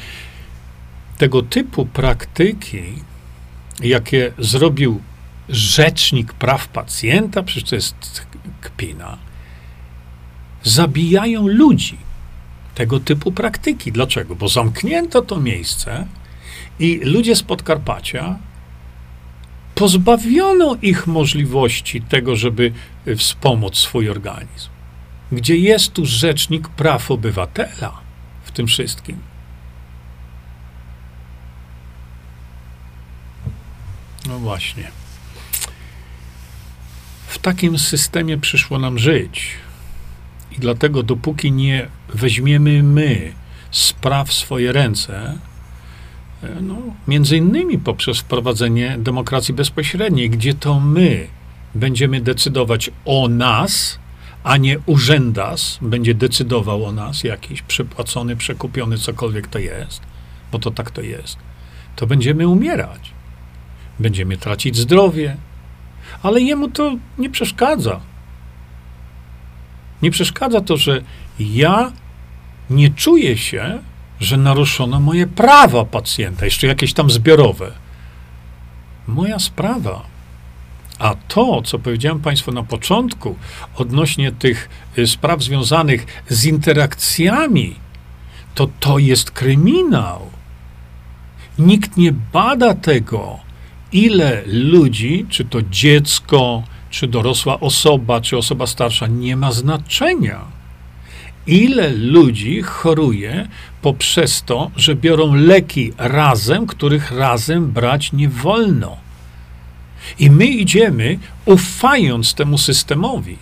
tego typu praktyki, jakie zrobił rzecznik praw pacjenta, przecież to jest kpina, zabijają ludzi. Tego typu praktyki. Dlaczego? Bo zamknięto to miejsce i ludzie z Podkarpacia pozbawiono ich możliwości tego, żeby wspomóc swój organizm gdzie jest tu rzecznik praw obywatela w tym wszystkim. No właśnie. W takim systemie przyszło nam żyć. I dlatego, dopóki nie weźmiemy my spraw w swoje ręce, no, między innymi poprzez wprowadzenie demokracji bezpośredniej, gdzie to my będziemy decydować o nas, a nie urzędas będzie decydował o nas, jakiś przepłacony, przekupiony, cokolwiek to jest, bo to tak to jest, to będziemy umierać. Będziemy tracić zdrowie, ale jemu to nie przeszkadza. Nie przeszkadza to, że ja nie czuję się, że naruszono moje prawa pacjenta, jeszcze jakieś tam zbiorowe. Moja sprawa a to, co powiedziałem Państwu na początku, odnośnie tych y, spraw związanych z interakcjami, to to jest kryminał. Nikt nie bada tego, ile ludzi, czy to dziecko, czy dorosła osoba, czy osoba starsza, nie ma znaczenia. ile ludzi choruje poprzez to, że biorą leki razem, których razem brać nie wolno. I my idziemy, ufając temu systemowi.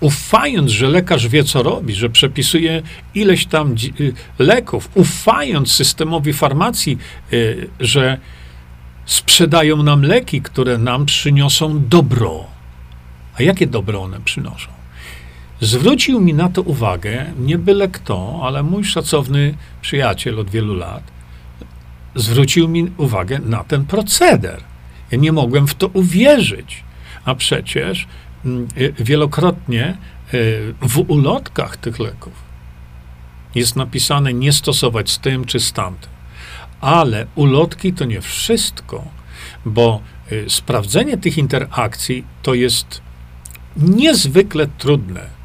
Ufając, że lekarz wie, co robi, że przepisuje ileś tam y, leków, ufając systemowi farmacji, y, że sprzedają nam leki, które nam przyniosą dobro. A jakie dobro one przynoszą? Zwrócił mi na to uwagę nie byle kto, ale mój szacowny przyjaciel od wielu lat. Zwrócił mi uwagę na ten proceder. Ja nie mogłem w to uwierzyć. A przecież mm, y, wielokrotnie y, w ulotkach tych leków jest napisane nie stosować z tym czy z tamtym. Ale ulotki to nie wszystko, bo y, sprawdzenie tych interakcji to jest niezwykle trudne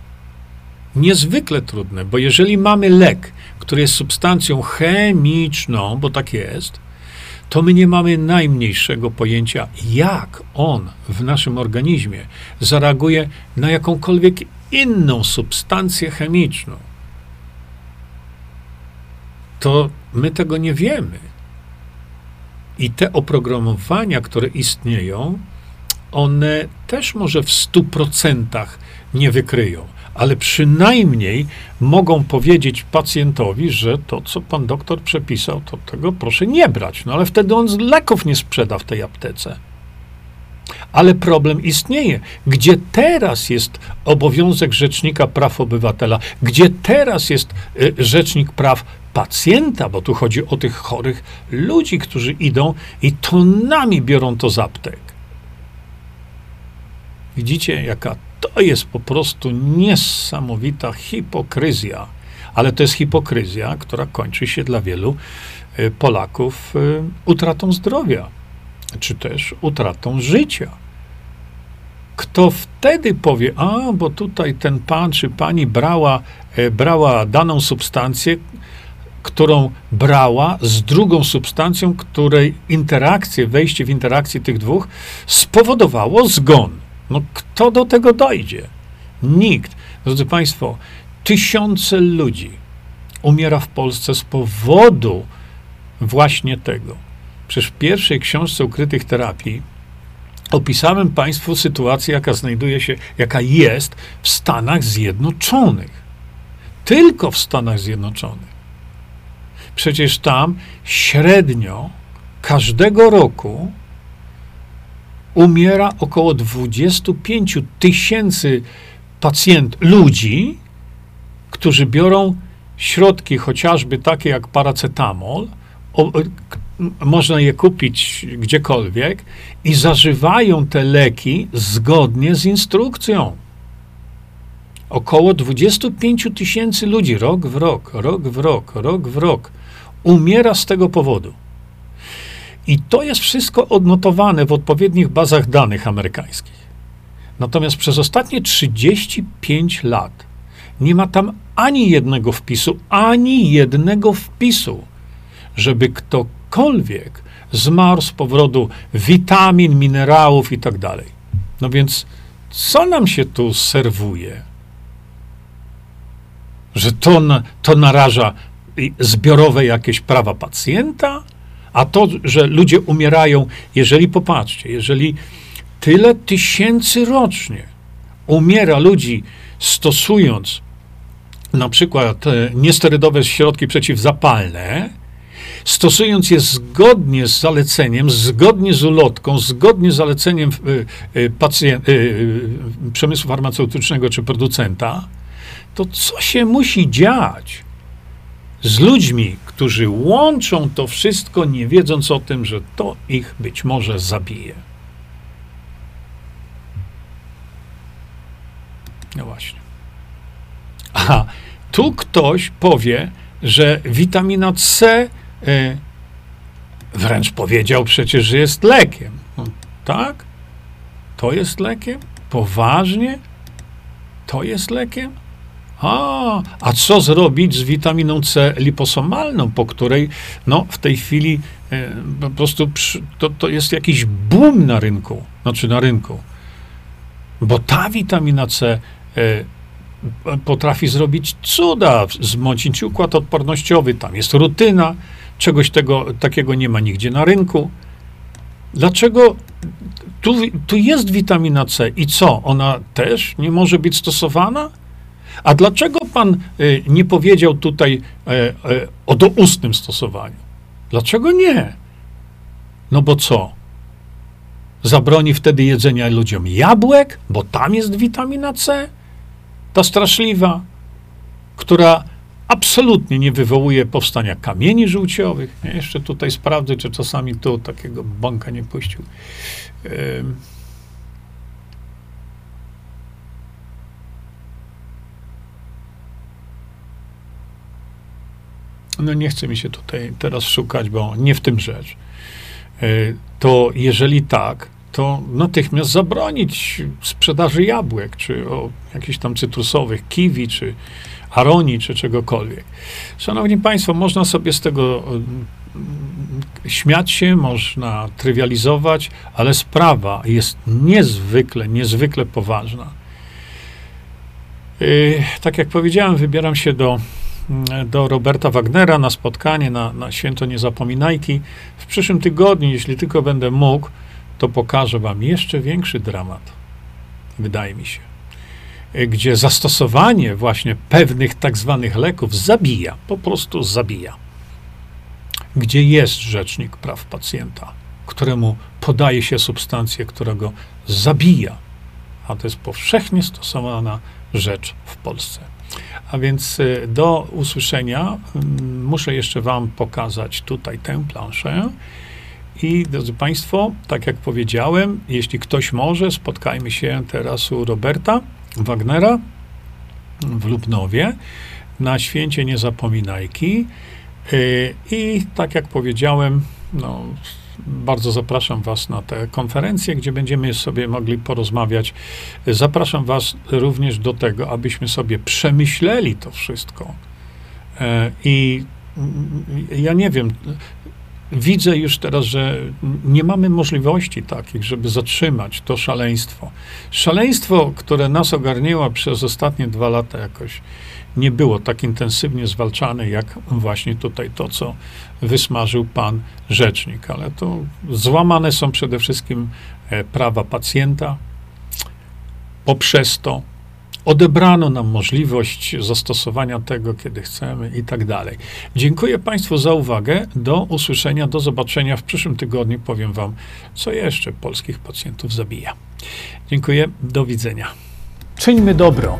niezwykle trudne, bo jeżeli mamy lek, który jest substancją chemiczną, bo tak jest, to my nie mamy najmniejszego pojęcia, jak on w naszym organizmie zareaguje na jakąkolwiek inną substancję chemiczną. To my tego nie wiemy. I te oprogramowania, które istnieją, one też może w stu procentach nie wykryją ale przynajmniej mogą powiedzieć pacjentowi, że to, co pan doktor przepisał, to tego proszę nie brać. No ale wtedy on leków nie sprzeda w tej aptece. Ale problem istnieje. Gdzie teraz jest obowiązek Rzecznika Praw Obywatela? Gdzie teraz jest y, Rzecznik Praw Pacjenta? Bo tu chodzi o tych chorych ludzi, którzy idą i tonami biorą to z aptek. Widzicie, jaka to jest po prostu niesamowita hipokryzja. Ale to jest hipokryzja, która kończy się dla wielu y, Polaków y, utratą zdrowia, czy też utratą życia. Kto wtedy powie, a bo tutaj ten pan czy pani brała, y, brała daną substancję, którą brała z drugą substancją, której interakcje, wejście w interakcję tych dwóch spowodowało zgon. No kto do tego dojdzie? Nikt. Drodzy Państwo, tysiące ludzi umiera w Polsce z powodu właśnie tego. Przecież w pierwszej książce ukrytych terapii opisałem Państwu sytuację, jaka znajduje się, jaka jest w Stanach Zjednoczonych. Tylko w Stanach Zjednoczonych. Przecież tam średnio każdego roku umiera około 25 tysięcy pacjent, ludzi, którzy biorą środki chociażby takie jak paracetamol, o, można je kupić gdziekolwiek i zażywają te leki zgodnie z instrukcją. Około 25 tysięcy ludzi rok w rok, rok w rok, rok w rok umiera z tego powodu. I to jest wszystko odnotowane w odpowiednich bazach danych amerykańskich. Natomiast przez ostatnie 35 lat nie ma tam ani jednego wpisu, ani jednego wpisu, żeby ktokolwiek zmarł z powodu witamin, minerałów i tak dalej. No więc co nam się tu serwuje? Że to, to naraża zbiorowe jakieś prawa pacjenta? A to, że ludzie umierają, jeżeli popatrzcie, jeżeli tyle tysięcy rocznie umiera ludzi stosując na przykład e, niesterydowe środki przeciwzapalne, stosując je zgodnie z zaleceniem, zgodnie z ulotką, zgodnie z zaleceniem y, y, pacjent, przemysłu farmaceutycznego czy producenta, to co się musi dziać? z ludźmi, którzy łączą to wszystko, nie wiedząc o tym, że to ich być może zabije. No właśnie. A tu ktoś powie, że witamina C y, wręcz powiedział przecież, że jest lekiem. No, tak? To jest lekiem? Poważnie? To jest lekiem? A, a co zrobić z witaminą C liposomalną, po której no, w tej chwili e, po prostu przy, to, to jest jakiś boom na rynku, znaczy na rynku. Bo ta witamina C e, potrafi zrobić cuda, wzmocnić układ odpornościowy. Tam jest rutyna, czegoś tego, takiego nie ma nigdzie na rynku. Dlaczego tu, tu jest witamina C i co? Ona też nie może być stosowana? A dlaczego pan y, nie powiedział tutaj y, y, o doustnym stosowaniu? Dlaczego nie? No bo co? Zabroni wtedy jedzenia ludziom jabłek, bo tam jest witamina C? Ta straszliwa, która absolutnie nie wywołuje powstania kamieni żółciowych. Ja jeszcze tutaj sprawdzę, czy czasami tu takiego bąka nie puścił. No nie chce mi się tutaj teraz szukać, bo nie w tym rzecz. E, to jeżeli tak, to natychmiast zabronić sprzedaży jabłek, czy o jakichś tam cytrusowych, kiwi, czy aronii, czy czegokolwiek. Szanowni Państwo, można sobie z tego mm, śmiać się, można trywializować, ale sprawa jest niezwykle, niezwykle poważna. Yy, tak jak powiedziałem, wybieram się do, do Roberta Wagnera na spotkanie na, na Święto Niezapominajki. W przyszłym tygodniu, jeśli tylko będę mógł, to pokażę Wam jeszcze większy dramat. Wydaje mi się. Gdzie zastosowanie właśnie pewnych tak zwanych leków zabija, po prostu zabija. Gdzie jest rzecznik praw pacjenta, któremu podaje się substancję, która go zabija, a to jest powszechnie stosowana rzecz w Polsce. A więc e, do usłyszenia mm, muszę jeszcze Wam pokazać tutaj tę planszę. I drodzy Państwo, tak jak powiedziałem, jeśli ktoś może, spotkajmy się teraz u Roberta Wagnera w Lubnowie na święcie Niezapominajki. Y, I tak jak powiedziałem, no, bardzo zapraszam Was na tę konferencję, gdzie będziemy sobie mogli porozmawiać. Zapraszam Was również do tego, abyśmy sobie przemyśleli to wszystko. Y, I ja nie wiem, widzę już teraz, że nie mamy możliwości takich, żeby zatrzymać to szaleństwo. Szaleństwo, które nas ogarniło przez ostatnie dwa lata jakoś nie było tak intensywnie zwalczane, jak właśnie tutaj to, co wysmażył pan rzecznik. Ale to złamane są przede wszystkim e, prawa pacjenta. Poprzez to odebrano nam możliwość zastosowania tego, kiedy chcemy i tak dalej. Dziękuję Państwu za uwagę. Do usłyszenia, do zobaczenia w przyszłym tygodniu. Powiem Wam, co jeszcze polskich pacjentów zabija. Dziękuję, do widzenia. Czyńmy dobro.